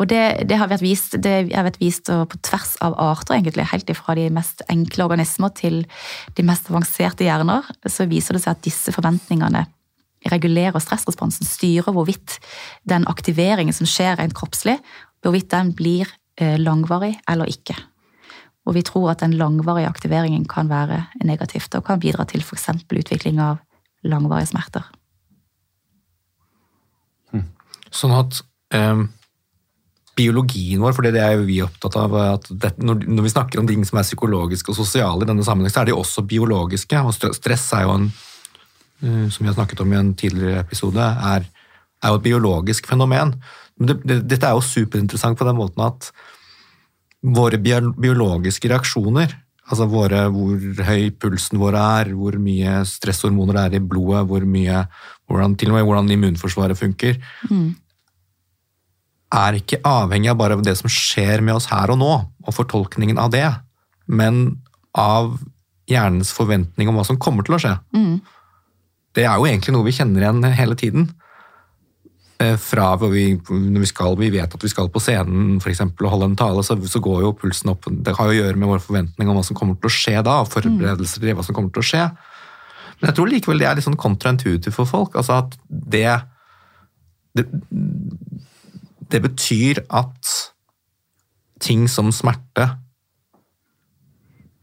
Og det, det har vært vist, det har vært vist på tvers av arter, egentlig, helt ifra de mest enkle organismer til de mest avanserte hjerner, så viser det seg at disse forventningene regulerer stressresponsen, styrer hvorvidt den aktiveringen som skjer rent kroppslig, hvorvidt den blir eh, langvarig eller ikke. Og vi tror at den langvarige aktiveringen kan være negativt og kan bidra til f.eks. utvikling av langvarige smerter. Sånn at eh, biologien vår, for det er jo vi opptatt av at det, når, når vi snakker om ting som er psykologiske og sosiale i denne sammenheng, så er de også biologiske. Og stress er jo en, eh, som vi har snakket om i en tidligere episode, er, er jo et biologisk fenomen. Men det, det, dette er jo superinteressant på den måten at våre biologiske reaksjoner, altså våre, hvor høy pulsen vår er, hvor mye stresshormoner det er i blodet, hvor mye, hvordan, til og med hvordan immunforsvaret funker, er ikke avhengig av bare det som skjer med oss her og nå, og fortolkningen av det, men av hjernens forventning om hva som kommer til å skje. Det er jo egentlig noe vi kjenner igjen hele tiden. Eh, Fra hvor vi, når vi, skal, vi vet at vi skal på scenen for eksempel, og holde en tale, så, så går jo pulsen opp. Det har jo å gjøre med vår forventning om hva som kommer til å skje da, og forberedelser til hva som kommer til å skje. Men jeg tror likevel det er litt sånn kontraintuitivt for folk. altså at det, det det betyr at ting som smerte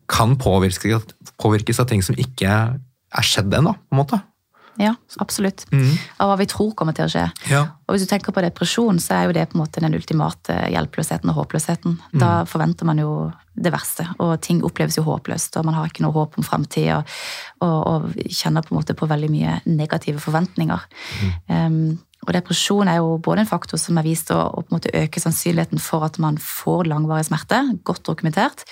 kan påvirkes, påvirkes av ting som ikke er skjedd ennå, på en måte. Ja, absolutt. Av hva vi tror kommer til å skje. Ja. Og hvis du tenker på depresjon, så er jo det på en måte den ultimate hjelpeløsheten og håpløsheten. Da forventer man jo det verste, og ting oppleves jo håpløst, og man har ikke noe håp om framtida, og, og kjenner på en måte på veldig mye negative forventninger. Um, og depresjon er jo både en faktor som er vist å, å øke sannsynligheten for at man får langvarig smerte, godt dokumentert.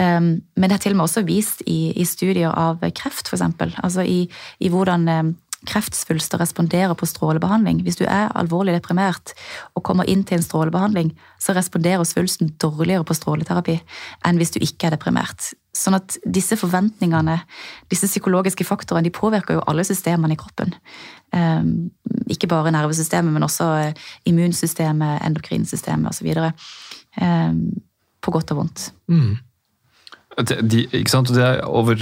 Um, men det er til og med også vist i, i studier av kreft, f.eks. Altså i, i hvordan um, kreftsvulster responderer på strålebehandling. Hvis du er alvorlig deprimert og kommer inn til en strålebehandling, så responderer svulsten dårligere på stråleterapi enn hvis du ikke er deprimert. Sånn at disse forventningene, disse psykologiske faktorene, de påvirker jo alle systemene i kroppen. Um, ikke bare nervesystemet, men også immunsystemet, endokrinsystemet osv. På godt og vondt. Mm. De, er over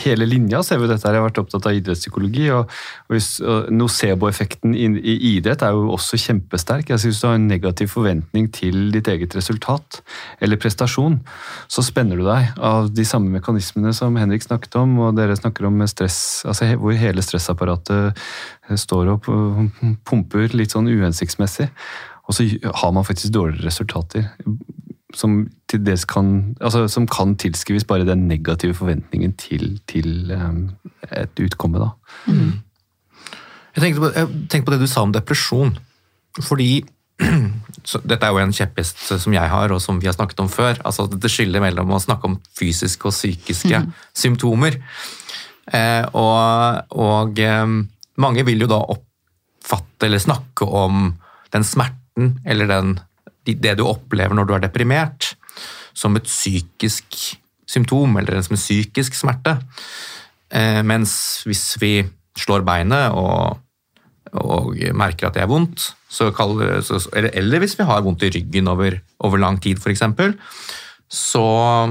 hele linja ser vi dette. Jeg har vært opptatt av idrettspsykologi. og, og Nocebo-effekten i, i, idrett er jo også kjempesterk. Jeg synes Du har en negativ forventning til ditt eget resultat eller prestasjon. Så spenner du deg av de samme mekanismene som Henrik snakket om, og dere snakker om stress, altså hvor hele stressapparatet står og pumper litt sånn uhensiktsmessig. Og så har man faktisk dårligere resultater som, kan, altså, som kan tilskrives bare den negative forventningen til, til um, et utkomme. Da. Mm. Jeg, tenkte på, jeg tenkte på det du sa om depresjon. Fordi dette er jo en kjepphest som jeg har, og som vi har snakket om før. altså Det skillet mellom å snakke om fysiske og psykiske mm. symptomer. Eh, og, og eh, mange vil jo da oppfatte eller snakke om den smerten eller den det du opplever når du er deprimert, som et psykisk symptom, eller som en psykisk smerte. Eh, mens hvis vi slår beinet og, og merker at det er vondt, kaller, eller, eller, hvis vi har vondt i ryggen over, over lang tid, f.eks., så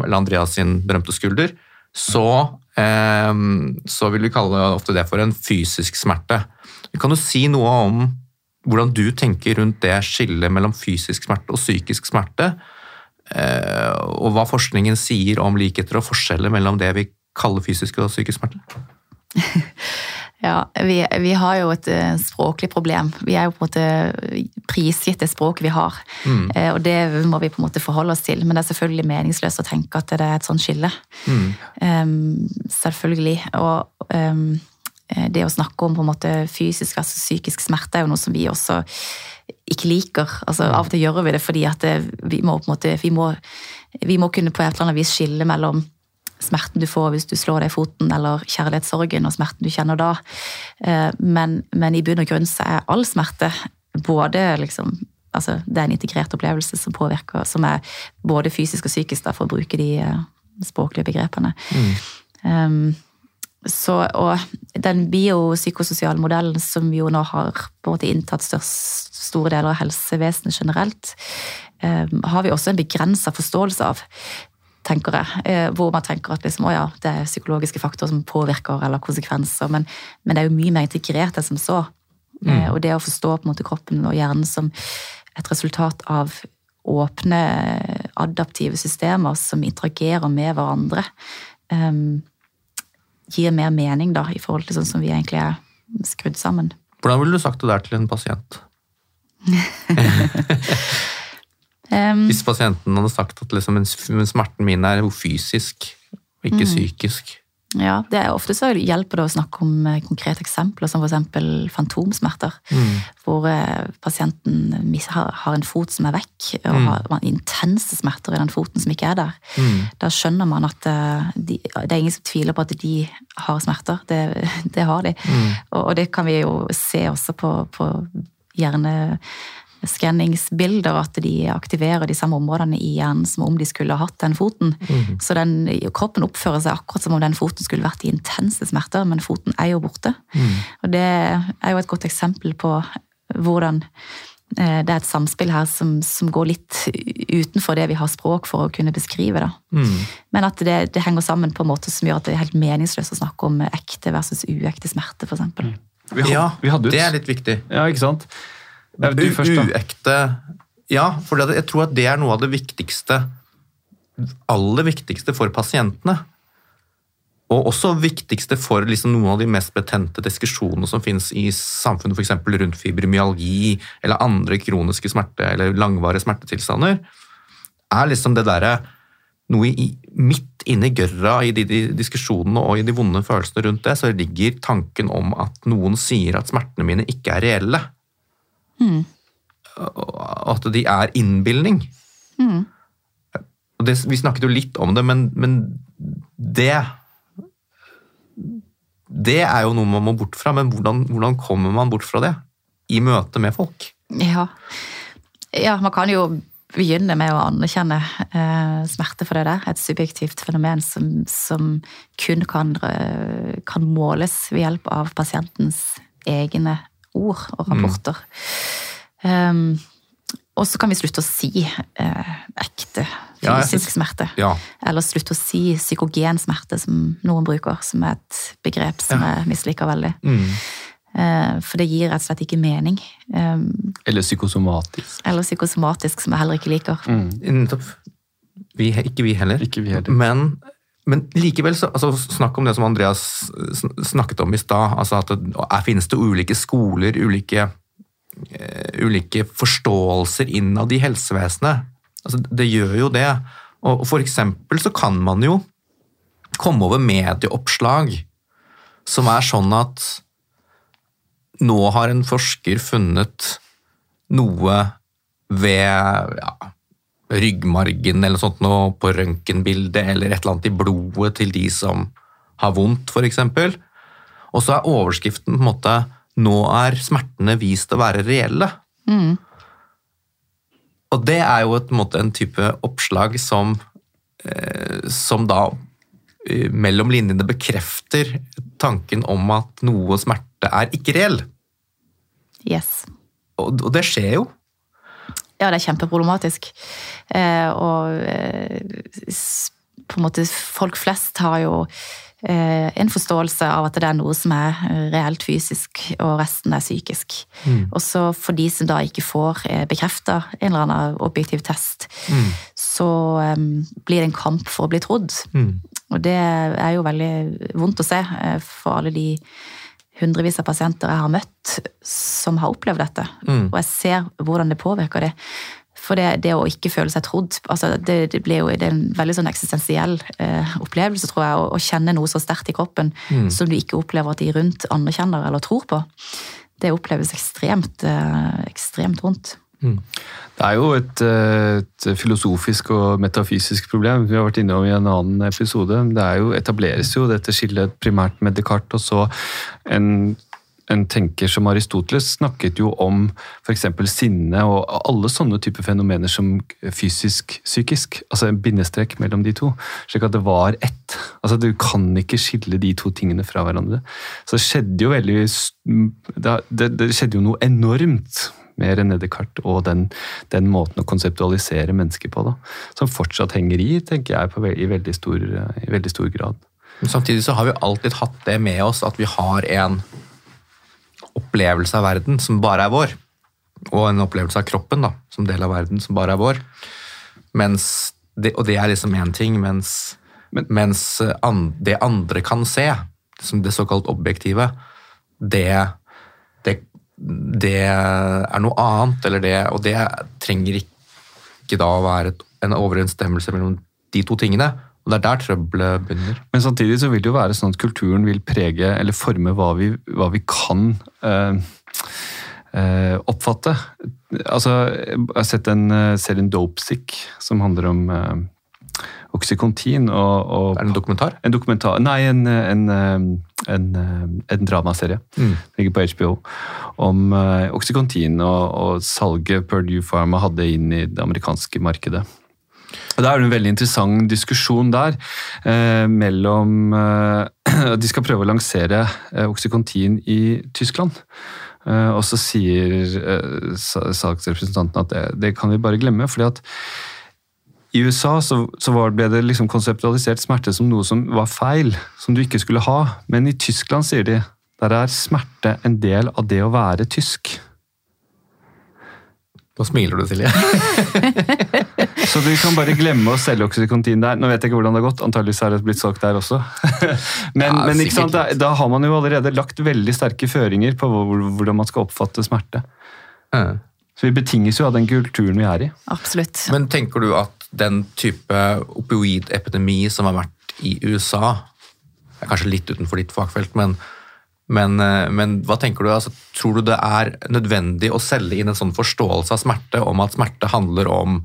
Eller Andreas sin berømte skulder, så, eh, så vil vi kalle ofte det for en fysisk smerte. Kan du si noe om hvordan du tenker rundt det skillet mellom fysisk smerte og psykisk smerte, eh, og hva forskningen sier om likheter og forskjeller mellom det vi kaller fysisk og psykisk smerte? Ja, vi, vi, har jo et eh, språklig problem. Vi er jo på en måte prisgitt det språket vi har. Mm. Eh, og det må vi på en måte forholde oss til. Men det er selvfølgelig meningsløst å tenke at det er et sånt skille. Mm. Um, selvfølgelig. Og um, det å snakke om på en måte fysisk altså psykisk smerte er jo noe som vi også ikke liker. Altså, av og til gjør vi det fordi at det, vi, må, på en måte, vi, må, vi må kunne på et eller annet vis skille mellom smerten du får hvis du slår deg i foten, eller kjærlighetssorgen og smerten du kjenner da. Eh, men, men i bunn og grunn så er all smerte både liksom altså Det er en integrert opplevelse som påvirker, som er både fysisk og psykisk, da, for å bruke de eh, språklige begrepene. Mm. Um, så, og den biopsykososiale modellen som jo nå har på en måte inntatt størst, store deler av helsevesenet generelt, eh, har vi også en begrensa forståelse av. tenker jeg, eh, Hvor man tenker at liksom, ja, det er psykologiske faktorer som påvirker eller konsekvenser, men, men, det er jo mye mer integrert enn som så. Mm. Eh, og det å forstå på en måte kroppen og hjernen som et resultat av åpne, adaptive systemer som interagerer med hverandre. Um, gir mer mening da, i forhold til sånn som vi egentlig er skrudd sammen. Hvordan ville du sagt det der til en pasient? Hvis pasienten hadde sagt at liksom, smerten min er fysisk og ikke mm. psykisk. Ja, det er Ofte så hjelper det å snakke om eh, konkrete eksempler, som f.eks. fantomsmerter. Mm. Hvor eh, pasienten har en fot som er vekk, og mm. har intense smerter i den foten som ikke er der. Mm. Da skjønner man at eh, de, det er ingen som tviler på at de har smerter. Det, det har de. Mm. Og, og, det kan vi jo se også på, på hjerne skanningsbilder at de aktiverer de samme områdene i hjernen som om de skulle hatt den foten. Mm. Så den, kroppen oppfører seg akkurat som om den foten skulle vært i intense smerter, men foten er jo borte. Mm. Og det er jo et godt eksempel på hvordan eh, det er et samspill her som, som, går litt utenfor det vi har språk for å kunne beskrive. Da. Mm. Men at det, det, henger sammen på en måte som gjør at det er helt meningsløst å snakke om ekte versus uekte smerte, For Mm. Ja, det er litt viktig. Ja, ikke sant? Uekte Ja, for jeg tror at det er noe av det viktigste Aller viktigste for pasientene. Og også viktigste for liksom noen av de mest betente diskusjonene som finnes i samfunnet, f.eks. rundt fibromyalgi eller andre kroniske smerte eller langvarige smertetilstander, er liksom det derre noe i, midt inni gørra i de, de, diskusjonene og i de vonde følelsene rundt det, så ligger tanken om at noen sier at smertene mine ikke er reelle. Mm. At de er innbilning. Mm. Det, vi snakket jo litt om det, men, men det det er jo noe man må bort fra, men hvordan, hvordan kommer man bort fra det i møte med folk? Ja. ja, man kan jo begynne med å anerkjenne eh, smerte for det der. Et subjektivt fenomen som, som kun kan, eh, kan, måles ved hjelp av pasientens egne ord og rapporter. Mm. Um, og så kan vi slutte å si eh, ekte fysisk ja, smerte. Ja. Eller slutte å si psykogen smerte, som noen bruker, som er et begrep som ja. jeg misliker veldig. Mm. Eh, for det gir rett og slett ikke mening. Um, eller psykosomatisk. Eller psykosomatisk, som jeg heller ikke liker. Mm. Vi, ikke vi heller. Ikke vi heller. Men, men likevel, så, altså, snakk om det som Andreas snakket om i stad. Altså at det finnes det ulike skoler, ulike uh, ulike forståelser innad i helsevesenet. Altså, det gjør jo det. Og for eksempel så kan man jo komme over medieoppslag som er sånn at nå har en forsker funnet noe ved ja, ryggmargen eller sånt noe på røntgenbildet eller et eller annet i blodet til de som har vondt, f.eks. Og så er overskriften på en måte nå er smertene vist å være reelle. Mm. Og det er jo et, en, måte, en type oppslag som, eh, som da eh, mellom linjene bekrefter tanken om at noe smerte er ikke reell. Yes. Og, og det skjer jo. Ja, det er kjempeproblematisk. Eh, og eh, på en måte folk flest har jo Eh, en forståelse av at det er noe som er reelt fysisk, og resten er psykisk. Mm. Og så for de som da ikke får bekrefta en eller annen objektiv test, mm. så blir det en kamp for å bli trodd. Mm. Og det er jo veldig vondt å se for alle de hundrevis av pasienter jeg har møtt som har opplevd dette. Mm. Og jeg ser hvordan det påvirker det. For det, det, å ikke føle seg trodd altså det, det, blir jo, det er en veldig sånn eksistensiell eh, opplevelse, tror jeg, å, å, kjenne noe så sterkt i kroppen mm. som du ikke opplever at de rundt anerkjenner eller tror på. Det oppleves ekstremt, eh, ekstremt vondt. Mm. Det er jo et, eh, et, filosofisk og metafysisk problem vi har vært innom i en annen episode. Det jo, etableres jo dette skillet primært med Descartes og så en en tenker som Aristoteles snakket jo om f.eks. sinne og alle sånne typer fenomener som fysisk-psykisk. Altså en bindestrek mellom de to. Slik at det var ett. Altså Du kan ikke skille de to tingene fra hverandre. Så det skjedde jo veldig Det, det skjedde jo noe enormt med René Descartes og den, den, måten å konseptualisere mennesker på, da, som fortsatt henger i, tenker jeg, på, i, veldig stor, i veldig stor grad. Men Samtidig så har vi alltid hatt det med oss at vi har en opplevelse av verden som bare er vår. Og en opplevelse av kroppen da, som del av verden som bare er vår. Det, og det er liksom én ting, mens, mens det andre kan se, som det såkalt objektive, det, det, er noe annet. Eller det, og det trenger ikke da å være en overensstemmelse mellom de to tingene. Og Det er der trøbbelet begynner. Men samtidig så vil det jo være sånn at kulturen vil prege eller forme hva vi, hva vi kan eh, eh, oppfatte. Altså, Jeg har sett en uh, serien Dopesick som handler om uh, Oxycontin. Og, og, er det en dokumentar? En dokumentar, Nei, en, en, en, en dramaserie. Mm. Ligger på HBO. Om uh, Oxycontin og, og salget Purdue Pharma hadde inn i det amerikanske markedet. Og Da er det en veldig interessant diskusjon der eh, mellom eh, De skal prøve å lansere eh, Oxycontin i Tyskland. Eh, og så sier eh, salgsrepresentanten at det, det, kan vi bare glemme. fordi at i USA så, så ble det liksom konseptualisert smerte som noe som var feil, som du ikke skulle ha. Men i Tyskland, sier de, der er smerte en del av det å være tysk. Nå smiler du, Silje. så du kan bare glemme å selge oksykontin der. Nå vet jeg ikke hvordan det har gått, antakeligvis har det blitt solgt der også. men, ja, men da, da, har man jo allerede lagt veldig sterke føringer på hvordan man skal oppfatte smerte. Mm. Så vi betinges jo av den kulturen vi er i. Absolutt. Men tenker du at den type opioidepidemi som har vært i USA, er kanskje litt utenfor ditt fagfelt, men men, eh, men, hva tenker du? Altså, tror du det er nødvendig å selge inn en sånn forståelse av smerte, om at smerte handler om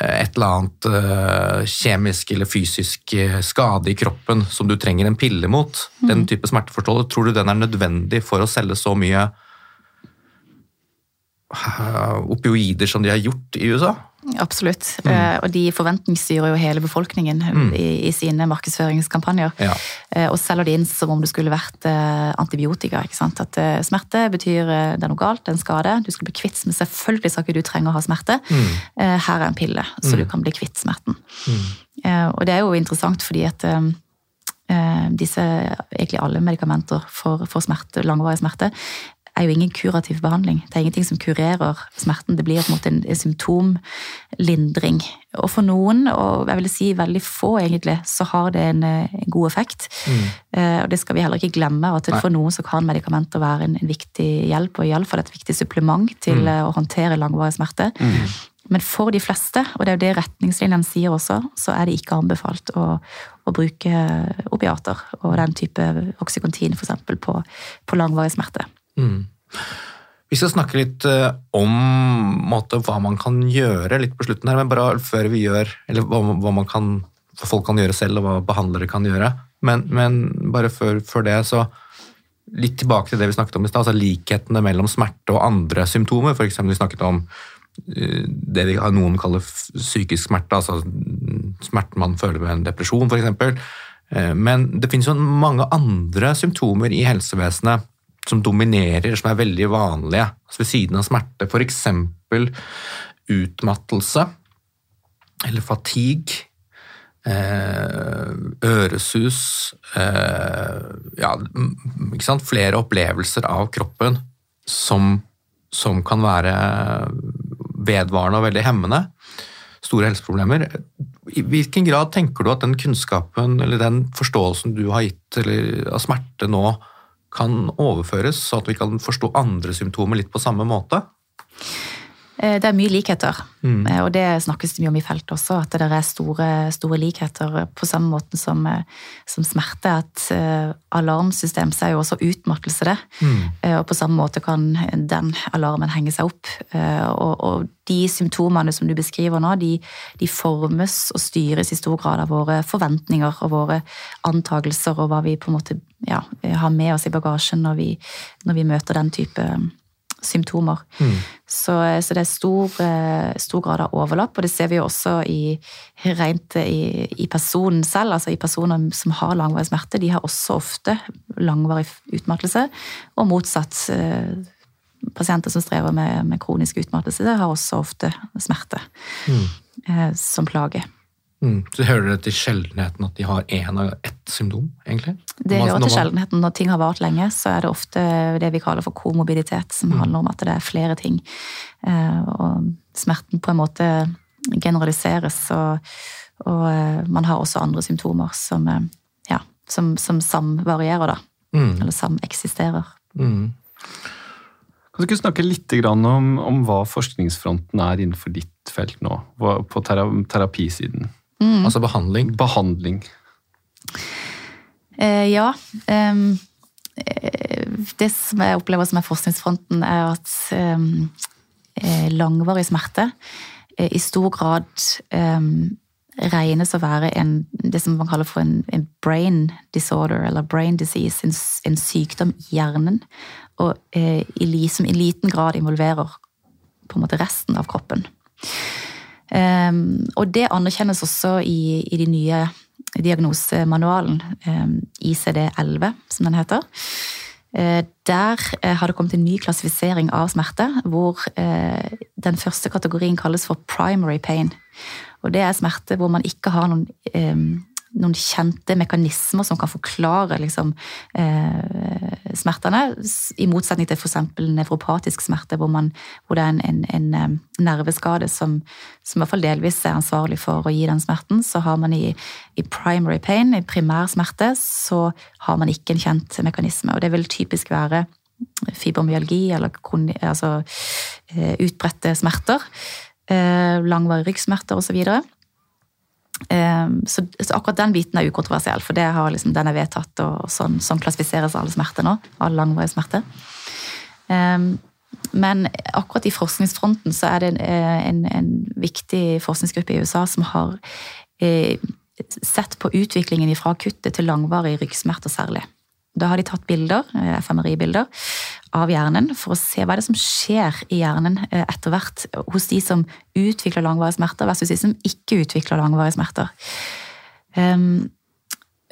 et eller annet eh, kjemisk eller fysisk eh, skade i kroppen som du trenger en pille mot, den type smerteforståelse, tror du den er nødvendig for å selge så mye eh, opioider som de har gjort i USA? Absolutt. Eh, Og de forventningsstyrer jo hele befolkningen i, i sine markedsføringskampanjer. Ja. Eh, Og selger det inn som om det skulle vært eh, antibiotika. ikke sant? At eh, smerte betyr eh, det er noe galt, det er en skade. Du skal bli kvitt men Selvfølgelig skal ikke du trenge å ha smerte. Eh, Her er en pille, så du kan bli kvitt smerten. Eh, Og det er jo interessant fordi at eh, eh, disse, egentlig alle medikamenter for, for smerte, langvarig smerte, er jo ingen kurativ behandling. Det er ingenting som kurerer smerten. Det blir på en måte en symptomlindring. Og for noen, og jeg vil si veldig få egentlig, så har det en, eh, en god effekt. Eh, Og det skal vi heller ikke glemme, at Nei. for noen så kan medikamenter være en, en viktig hjelp, og iallfall et viktig supplement til mm. å håndtere langvarig smerte. Men for de fleste, og det er jo det retningslinjene sier også, så er det ikke anbefalt å, å bruke opiater og den type oksykontin f.eks. På, på langvarig smerte. Mm. Vi skal snakke litt eh, om måte, hva man kan gjøre litt på slutten her, men bare før vi gjør Eller hva, hva, kan, hva folk kan gjøre selv, og hva behandlere kan gjøre. Men, men bare før, før det, så litt tilbake til det vi snakket om i stad, altså likhetene mellom smerte og andre symptomer. Eksempel vi snakket om eh, det vi noen kaller psykisk smerte, altså smerten man føler ved en depresjon f.eks. Men det finnes jo mange andre symptomer i helsevesenet som dominerer, som er veldig vanlige altså ved siden av smerte. F.eks. utmattelse eller fatigue. eh, Øresus eh, ja, ikke sant? Flere opplevelser av kroppen som, som kan være vedvarende og veldig hemmende. Store helseproblemer. I hvilken grad tenker du at den kunnskapen eller den forståelsen du har gitt eller, av smerte nå, kan overføres, så at vi kan forstå andre symptomer litt på samme måte? Eh, Det er mye likheter, mm. og det snakkes det mye om i feltet også, at det er store, store likheter på samme måte som, eh, som smerte. At uh, alarmsystem så er jo også utmattelse det, Eh, og på samme måte kan den alarmen henge seg opp. Uh, Og, og de symptomene som du beskriver nå, de, de formes og styres i stor grad av våre forventninger og våre antagelser og hva vi på en måte ja, har med oss i bagasjen når vi, når vi møter den type symptomer. Så, så det er stor, eh, stor grad av overlapp, og det ser vi jo også i, rent i, i personen selv. altså i Personer som har langvarig smerte, de har også ofte langvarig utmattelse, og motsatt. eh, Pasienter som strever med, med kronisk utmattelse, har også ofte smerte mm. som plage. Mm. Så hører det til sjeldenheten at de har én av ett symptom, egentlig? Det hører til sjeldenheten. Når ting har vart lenge, så er det ofte det vi kaller for komorbiditet, som handler om at det er flere ting. Eh, Og smerten på en måte generaliseres, og, og eh, man har også andre symptomer som, eh, ja, som, som samvarierer, da. Mm. Eller sameksisterer. Mm. Kan du ikke snakke litt om, om hva forskningsfronten er innenfor ditt felt nå, på tera terapisiden? Altså behandling. Behandling. Eh, ja. ehm, eh, det som jeg opplever som er forskningsfronten, er at eh, langvarig smerte eh, i stor grad um, regnes å være en, det som man kaller for en, en brain disorder, eller brain disease, en, en sykdom i hjernen, og eh, i, som i liten grad involverer på en måte resten av kroppen. Ehm, og det anerkjennes også i, i de nye diagnosemanualen, um, ICD-11, som den heter. Eh, Der eh, har det kommet en ny klassifisering av smerte, hvor eh, den første kategorien kalles for primary pain. Og det er smerte hvor man ikke har noen, eh, noen kjente mekanismer som kan forklare liksom, eh, smertene, i motsetning til f.eks. nevropatisk smerte, hvor, man, hvor det er en, en, en eh, nerveskade som, som i hvert fall delvis er ansvarlig for å gi den smerten. Så har man i, i primary pain, i primær smerte, så har man ikke en kjent mekanisme. Og det vil typisk være fibromyalgi eller altså, eh, utbredte smerter. Eh, langvarige ryggsmerter osv. Og, så, så akkurat den biten er ukontroversiell, for liksom, den er vedtatt, og sånn, sånn klassifiseres alle smerter nå. All langvarig smerte. Eh, men akkurat i forskningsfronten så er det en, en, en viktig forskningsgruppe i USA som har eh, sett på utviklingen fra akutte til langvarige ryggsmerter særlig. Da har de tatt bilder, eh, FMRI-bilder av hjernen for å se hva er som skjer i hjernen eh, etter hvert hos de som utvikler langvarige smerter versus de som ikke utvikler langvarige smerter. Um,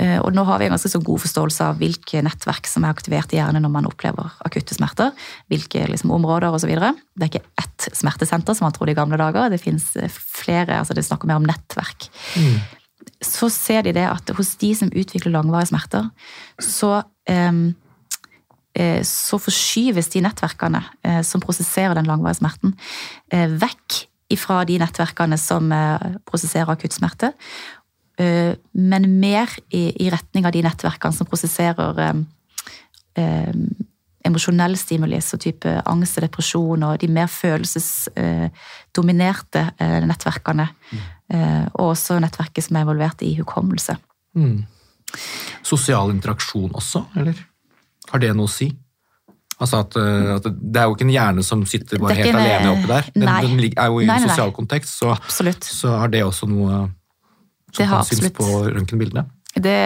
og nå har vi en ganske så god forståelse av hvilke nettverk som er aktivert i hjernen når man opplever akutte smerter. Hvilke liksom, områder osv. Det er ikke ett smertesenter som man trodde i gamle dager. Det finnes flere, altså det snakker mer om nettverk. Mm. Så ser de det at hos de som utvikler langvarige smerter, så um, så forskyves de nettverkene som prosesserer den langvarige smerten, vekk fra de nettverkene som prosesserer akutt smerte, men mer i, i, retning av de nettverkene som prosesserer eh, eh, emosjonell stimuli, så type angst og depresjon, og de mer følelsesdominerte eh, nettverkene. Mm. Eh, og også nettverket som er involvert i hukommelse. Mm. Sosial interaksjon også, eller? Har det noe å si? Altså at, at, Det er jo ikke en hjerne som sitter bare helt alene oppi der. Den, den, er jo i en sosial kontekst, så, så har det også noe som kan synes på røntgenbildene? Det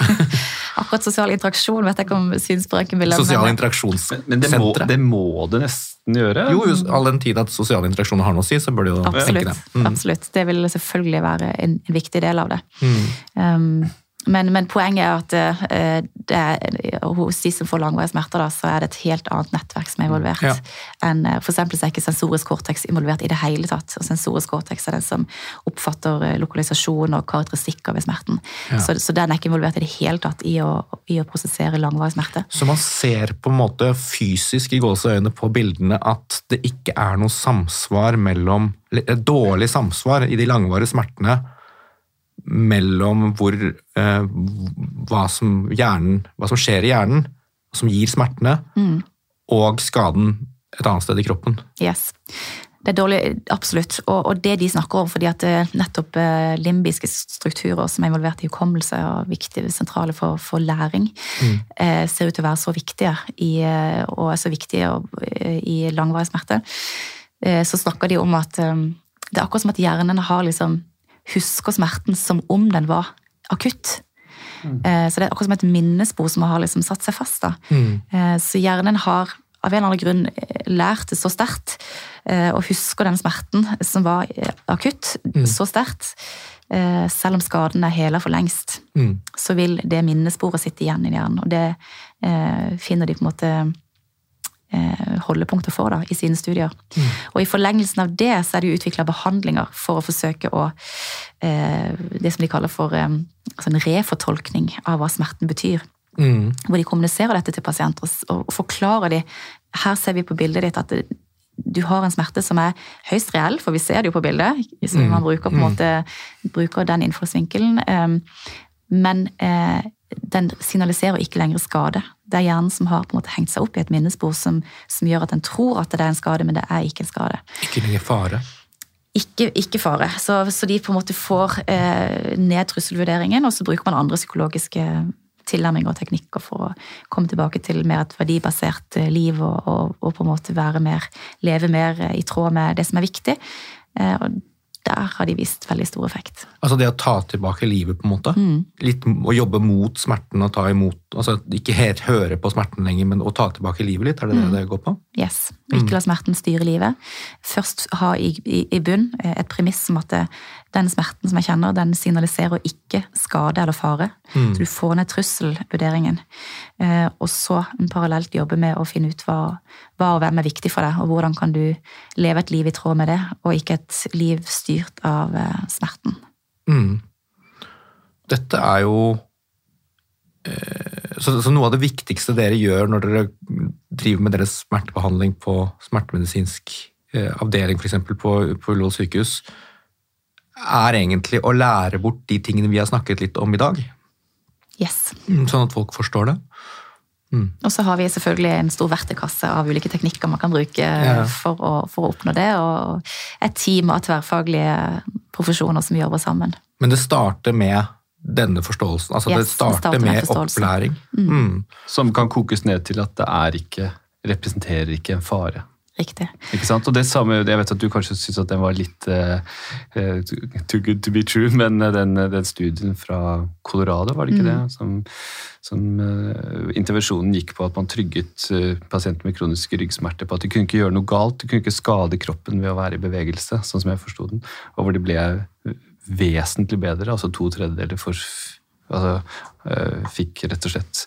Akkurat sosial interaksjon vet jeg ikke om syns på røntgenbildet. Sosial interaksjonssenter. Men det må, det må, det nesten gjøre? Jo, jo all den tid at sosiale interaksjoner har noe å si, så bør det jo absolutt, tenke det. Mm. Absolutt. Det vil selvfølgelig være en, en viktig del av det. Mm. Um, men, men, poenget er at uh, det, hos de som får langvarige smerter, da, så er det et helt annet nettverk som er involvert. Ja. enn uh, for er ikke sensorisk cortex involvert i det hele tatt. Og sensorisk cortex er den som oppfatter lokalisasjon og karakteristikker ved smerten. Ja. Så, så, den er ikke involvert i det hele tatt i å, i å prosessere langvarig smerte. Så man ser på en måte fysisk i gåseøyne på bildene at det ikke er noe samsvar mellom Dårlig samsvar i de langvarige smertene mellom hvor, eh, hva, som hjernen, hva, som skjer i hjernen, som gir smertene, mm. og skaden et annet sted i kroppen. Yes. Det er dårlig, absolutt. Og, og det de snakker om, fordi at eh, nettopp eh, limbiske strukturer som er involvert i hukommelse og viktige, sentrale for, for læring, mm. eh, ser ut til å være så viktige i, eh, og er så viktige i langvarig smerte. Eh, så snakker de om at eh, det er akkurat som at hjernen har liksom husker smerten som om den var akutt. Mm. Eh, så det er akkurat som et minnespor som har liksom satt seg fast. da. Mm. Eh, så hjernen har av en eller annen grunn eh, lært det så sterkt, og husker den smerten som var akutt, mm. så sterkt. Selv om skaden er hela for lengst, mm. så vil det minnesporet sitte igjen i hjernen. Og det finner de på en måte holdepunkter for da, i sine studier. Mm. Og I forlengelsen av det så er det utvikla behandlinger for å forsøke å eh, Det som de kaller for eh, altså en refortolkning av hva smerten betyr. Mm. Hvor de kommuniserer dette til pasienter og, og forklarer de Her ser vi på bildet ditt at det, du har en smerte som er høyst reell, for vi ser det jo på bildet. hvis mm. man bruker mm. måte bruker den innfallsvinkelen. Men den signaliserer ikke lenger skade. Det er hjernen som har på en måte hengt seg opp i et minnespor som, som gjør at den tror at det er en skade, men det er ikke en skade. Ikke lenger fare? Ikke, ikke fare. Så, så, de på en måte får eh, ned trusselvurderingen, og så bruker man andre psykologiske tilnærminger og teknikker for å komme tilbake til mer et verdibasert eh, liv og, og, og på en måte være mer, leve mer i tråd med det som er viktig. Eh, og der har de vist veldig stor effekt. Altså det å ta tilbake livet, på en måte? Mm. Litt Å jobbe mot smerten og ta imot altså Ikke helt høre på smerten lenger, men å ta tilbake livet litt? Er det mm. det det går på? Yes. Ikke la smerten styre livet. Først ha i, i, i bunn et premiss om at det, den smerten som jeg kjenner, den signaliserer ikke skade eller fare. Mm. Så du får ned trusselvurderingen. Eh, og så parallelt jobbe med å finne ut hva, hva, og hvem er viktig for deg, og hvordan kan du leve et liv i tråd med det, og ikke et liv styrt av eh, smerten. Mm. Dette er jo eh, så, så, noe av det viktigste dere gjør når dere driver med deres smertebehandling på smertemedisinsk avdeling, f.eks. på, på Ullevål sykehus, er egentlig å lære bort de tingene vi har snakket litt om i dag. Yes. Mm, sånn at folk forstår det. Mm. Og så har vi selvfølgelig en stor verktøykasse av ulike teknikker man kan bruke ja. for, å, for, å, oppnå det, og et team av tverrfaglige profesjoner som jobber sammen. Men det starter med denne forståelsen? Altså yes, det starter, starter med, med opplæring? Mm. mm. Som kan kokes ned til at det er ikke representerer ikke en fare. Riktig. Ikke sant? Og det samme, Jeg vet at du kanskje syns at den var litt uh, too good to be true, men den, den, studien fra Colorado, var det ikke mm. det? Som, som uh, intervensjonen gikk på at man trygget uh, pasienter med kroniske ryggsmerter på at de kunne ikke gjøre noe galt, de kunne ikke skade kroppen ved å være i bevegelse, sånn som jeg forsto den. Og hvor de ble vesentlig bedre, altså to tredjedeler for altså, fikk rett og slett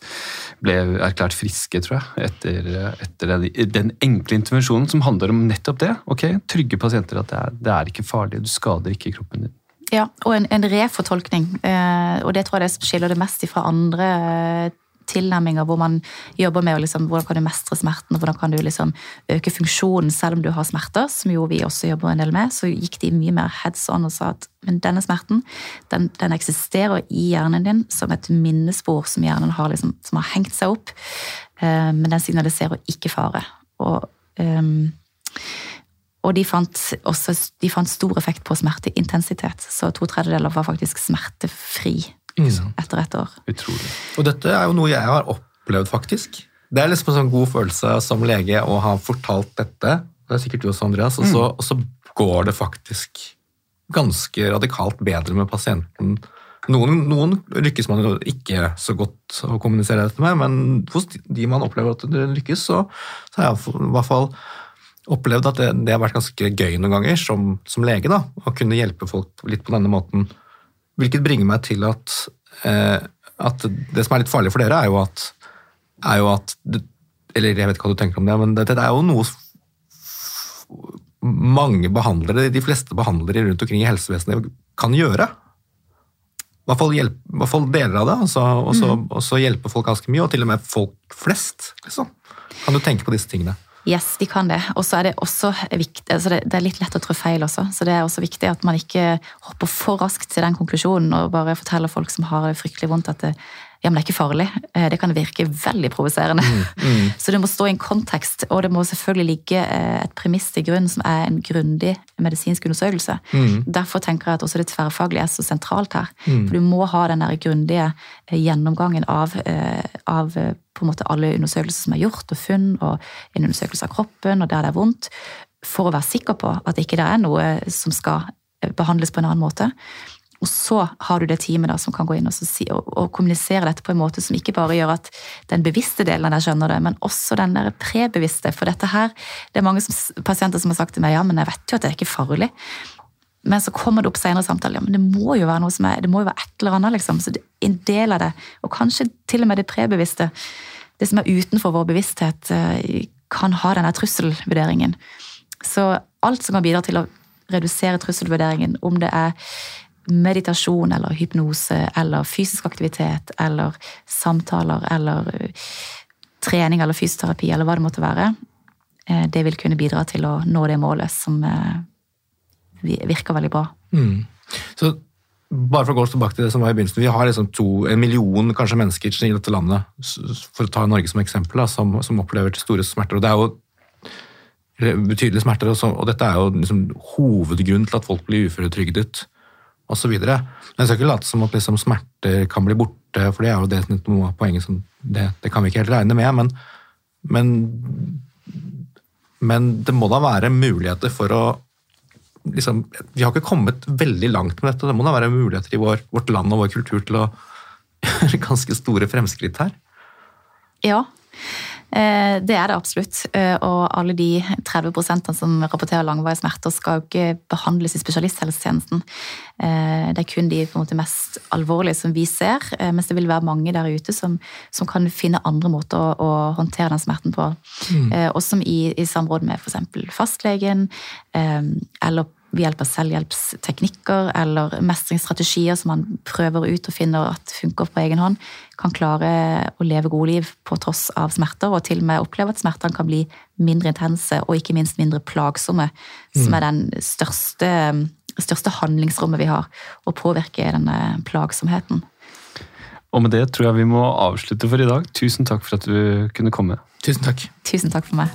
ble erklært friske, tror jeg, etter, etter den, den, enkle intervensjonen som handler om nettopp det. ok, Trygge pasienter at det er, det er ikke farlig, du skader ikke kroppen din. Ja, og en, en refortolkning. Eh, og det tror jeg det skiller det mest fra andre tilnærminger hvor man jobber med liksom, hvordan kan du mestre smerten, og hvordan kan du liksom øke funksjonen selv om du har smerter, som jo vi også jobber en del med, så gikk de mye mer heads on og sa at men denne smerten den, den eksisterer i hjernen din som et minnespor som hjernen har, liksom, som har hengt seg opp, eh, men den signaliserer ikke fare. Og, eh, og de fant, også, de fant stor effekt på smerteintensitet, så to tredjedeler var faktisk smertefri mm. etter et år. Utrolig. Og dette er jo noe jeg har opplevd, faktisk. Det er liksom en sånn god følelse som lege å ha fortalt dette, det er sikkert du også, Andreas, og så, mm. og så går det faktisk ganske radikalt bedre med pasienten. Noen, noen, lykkes man jo ikke så godt å kommunisere dette med, men hos de man opplever at det lykkes, så, så har jeg i hvert fall opplevd at det, det, har vært ganske gøy noen ganger som, som lege. da, Å kunne hjelpe folk litt på denne måten. Hvilket bringer meg til at, eh, at, det som er litt farlig for dere, er jo at, er jo at Eller jeg vet ikke hva du tenker om det, men dette det er jo noe mange behandlere, de fleste behandlere rundt omkring i helsevesenet kan gjøre. I hvert fall, hjelp, i hvert fall deler av det, og så, og, så, mm. og så hjelpe folk ganske mye, og til og med folk flest. Liksom. Kan du tenke på disse tingene? Yes, de kan det. Og så er det også viktig, altså det, det, er litt lett å trå feil også. Så det er også viktig at man ikke hopper for raskt til den konklusjonen og bare forteller folk som har det fryktelig vondt at det, ja, men det er ikke farlig. Eh, det kan virke veldig provoserende. Mm, mm. Så det må stå i en kontekst, og det må selvfølgelig ligge eh, et premiss til grunn som er en grundig medisinsk undersøkelse. Mm. Derfor tenker jeg at også det tverrfaglige er så sentralt her. Mm. For du må ha den der grundige eh, gjennomgangen av, av på en måte alle undersøkelser som er gjort, og funn, og en undersøkelse av kroppen, og der det er vondt, for å være sikker på at det ikke er noe som skal behandles på en annen måte. Og så har du det teamet da, som kan gå inn og, si, og, og, kommunisere dette på en måte som ikke bare gjør at den bevisste delen av deg skjønner det, men også den der prebevisste. For dette her, det er mange som, pasienter som har sagt til meg ja, men jeg vet jo at det er ikke farlig. Men så kommer det opp senere samtaler. Ja, men det må jo være noe som er, det må jo være et eller annet, liksom. Så det, en del av det, og kanskje til og med det prebevisste, det som er utenfor vår bevissthet, eh, kan ha denne trusselvurderingen. Så alt som kan bidra til å redusere trusselvurderingen, om det er meditasjon eller hypnose eller fysisk aktivitet eller samtaler eller uh, trening eller fysioterapi eller hva det måtte være, uh, det vil kunne bidra til å nå det målet som uh, virker veldig bra. Mm. Så bare for å gå tilbake til det som var i begynnelsen, Vi har liksom to, en million kanskje mennesker i dette landet, for å ta Norge som eksempel, da, som, som, opplever store smerter. og det er jo betydelige smerter, og, så, og dette er jo liksom hovedgrunnen til at folk blir uføretrygdet osv. Men jeg skal ikke late som at liksom smerter kan bli borte, for det er jo det noe av poenget som det, det, kan vi ikke helt regne med. Men, men, men, det må da være muligheter for å liksom, Vi har ikke kommet veldig langt med dette. Det må da være muligheter i vår, vårt land og vår kultur til å gjøre ganske store fremskritt her? Ja. Eh, det er det absolutt. Eh, og alle de 30% som rapporterer langvarige smerter, skal jo ikke behandles i spesialisthelsetjenesten. Eh, det er kun de måte mest alvorlige som vi ser, mens det vil være mange der ute som, som kan finne andre måter å, å håndtere den smerten på. Mm. Og som i, i samråd med f.eks. fastlegen eller ved hjelp av selvhjelpsteknikker eller mestringsstrategier som man prøver ut og finner at funker på egen hånd, kan klare å leve gode liv på tross av smerter, og til og med oppleve at smertene kan bli mindre intense og ikke minst mindre plagsomme, mm. som er den største, største handlingsrommet vi har, å påvirke denne plagsomheten. Og med det tror jeg vi må avslutte for i dag. Tusen takk for at du kunne komme. Tusen takk. Tusen takk for meg.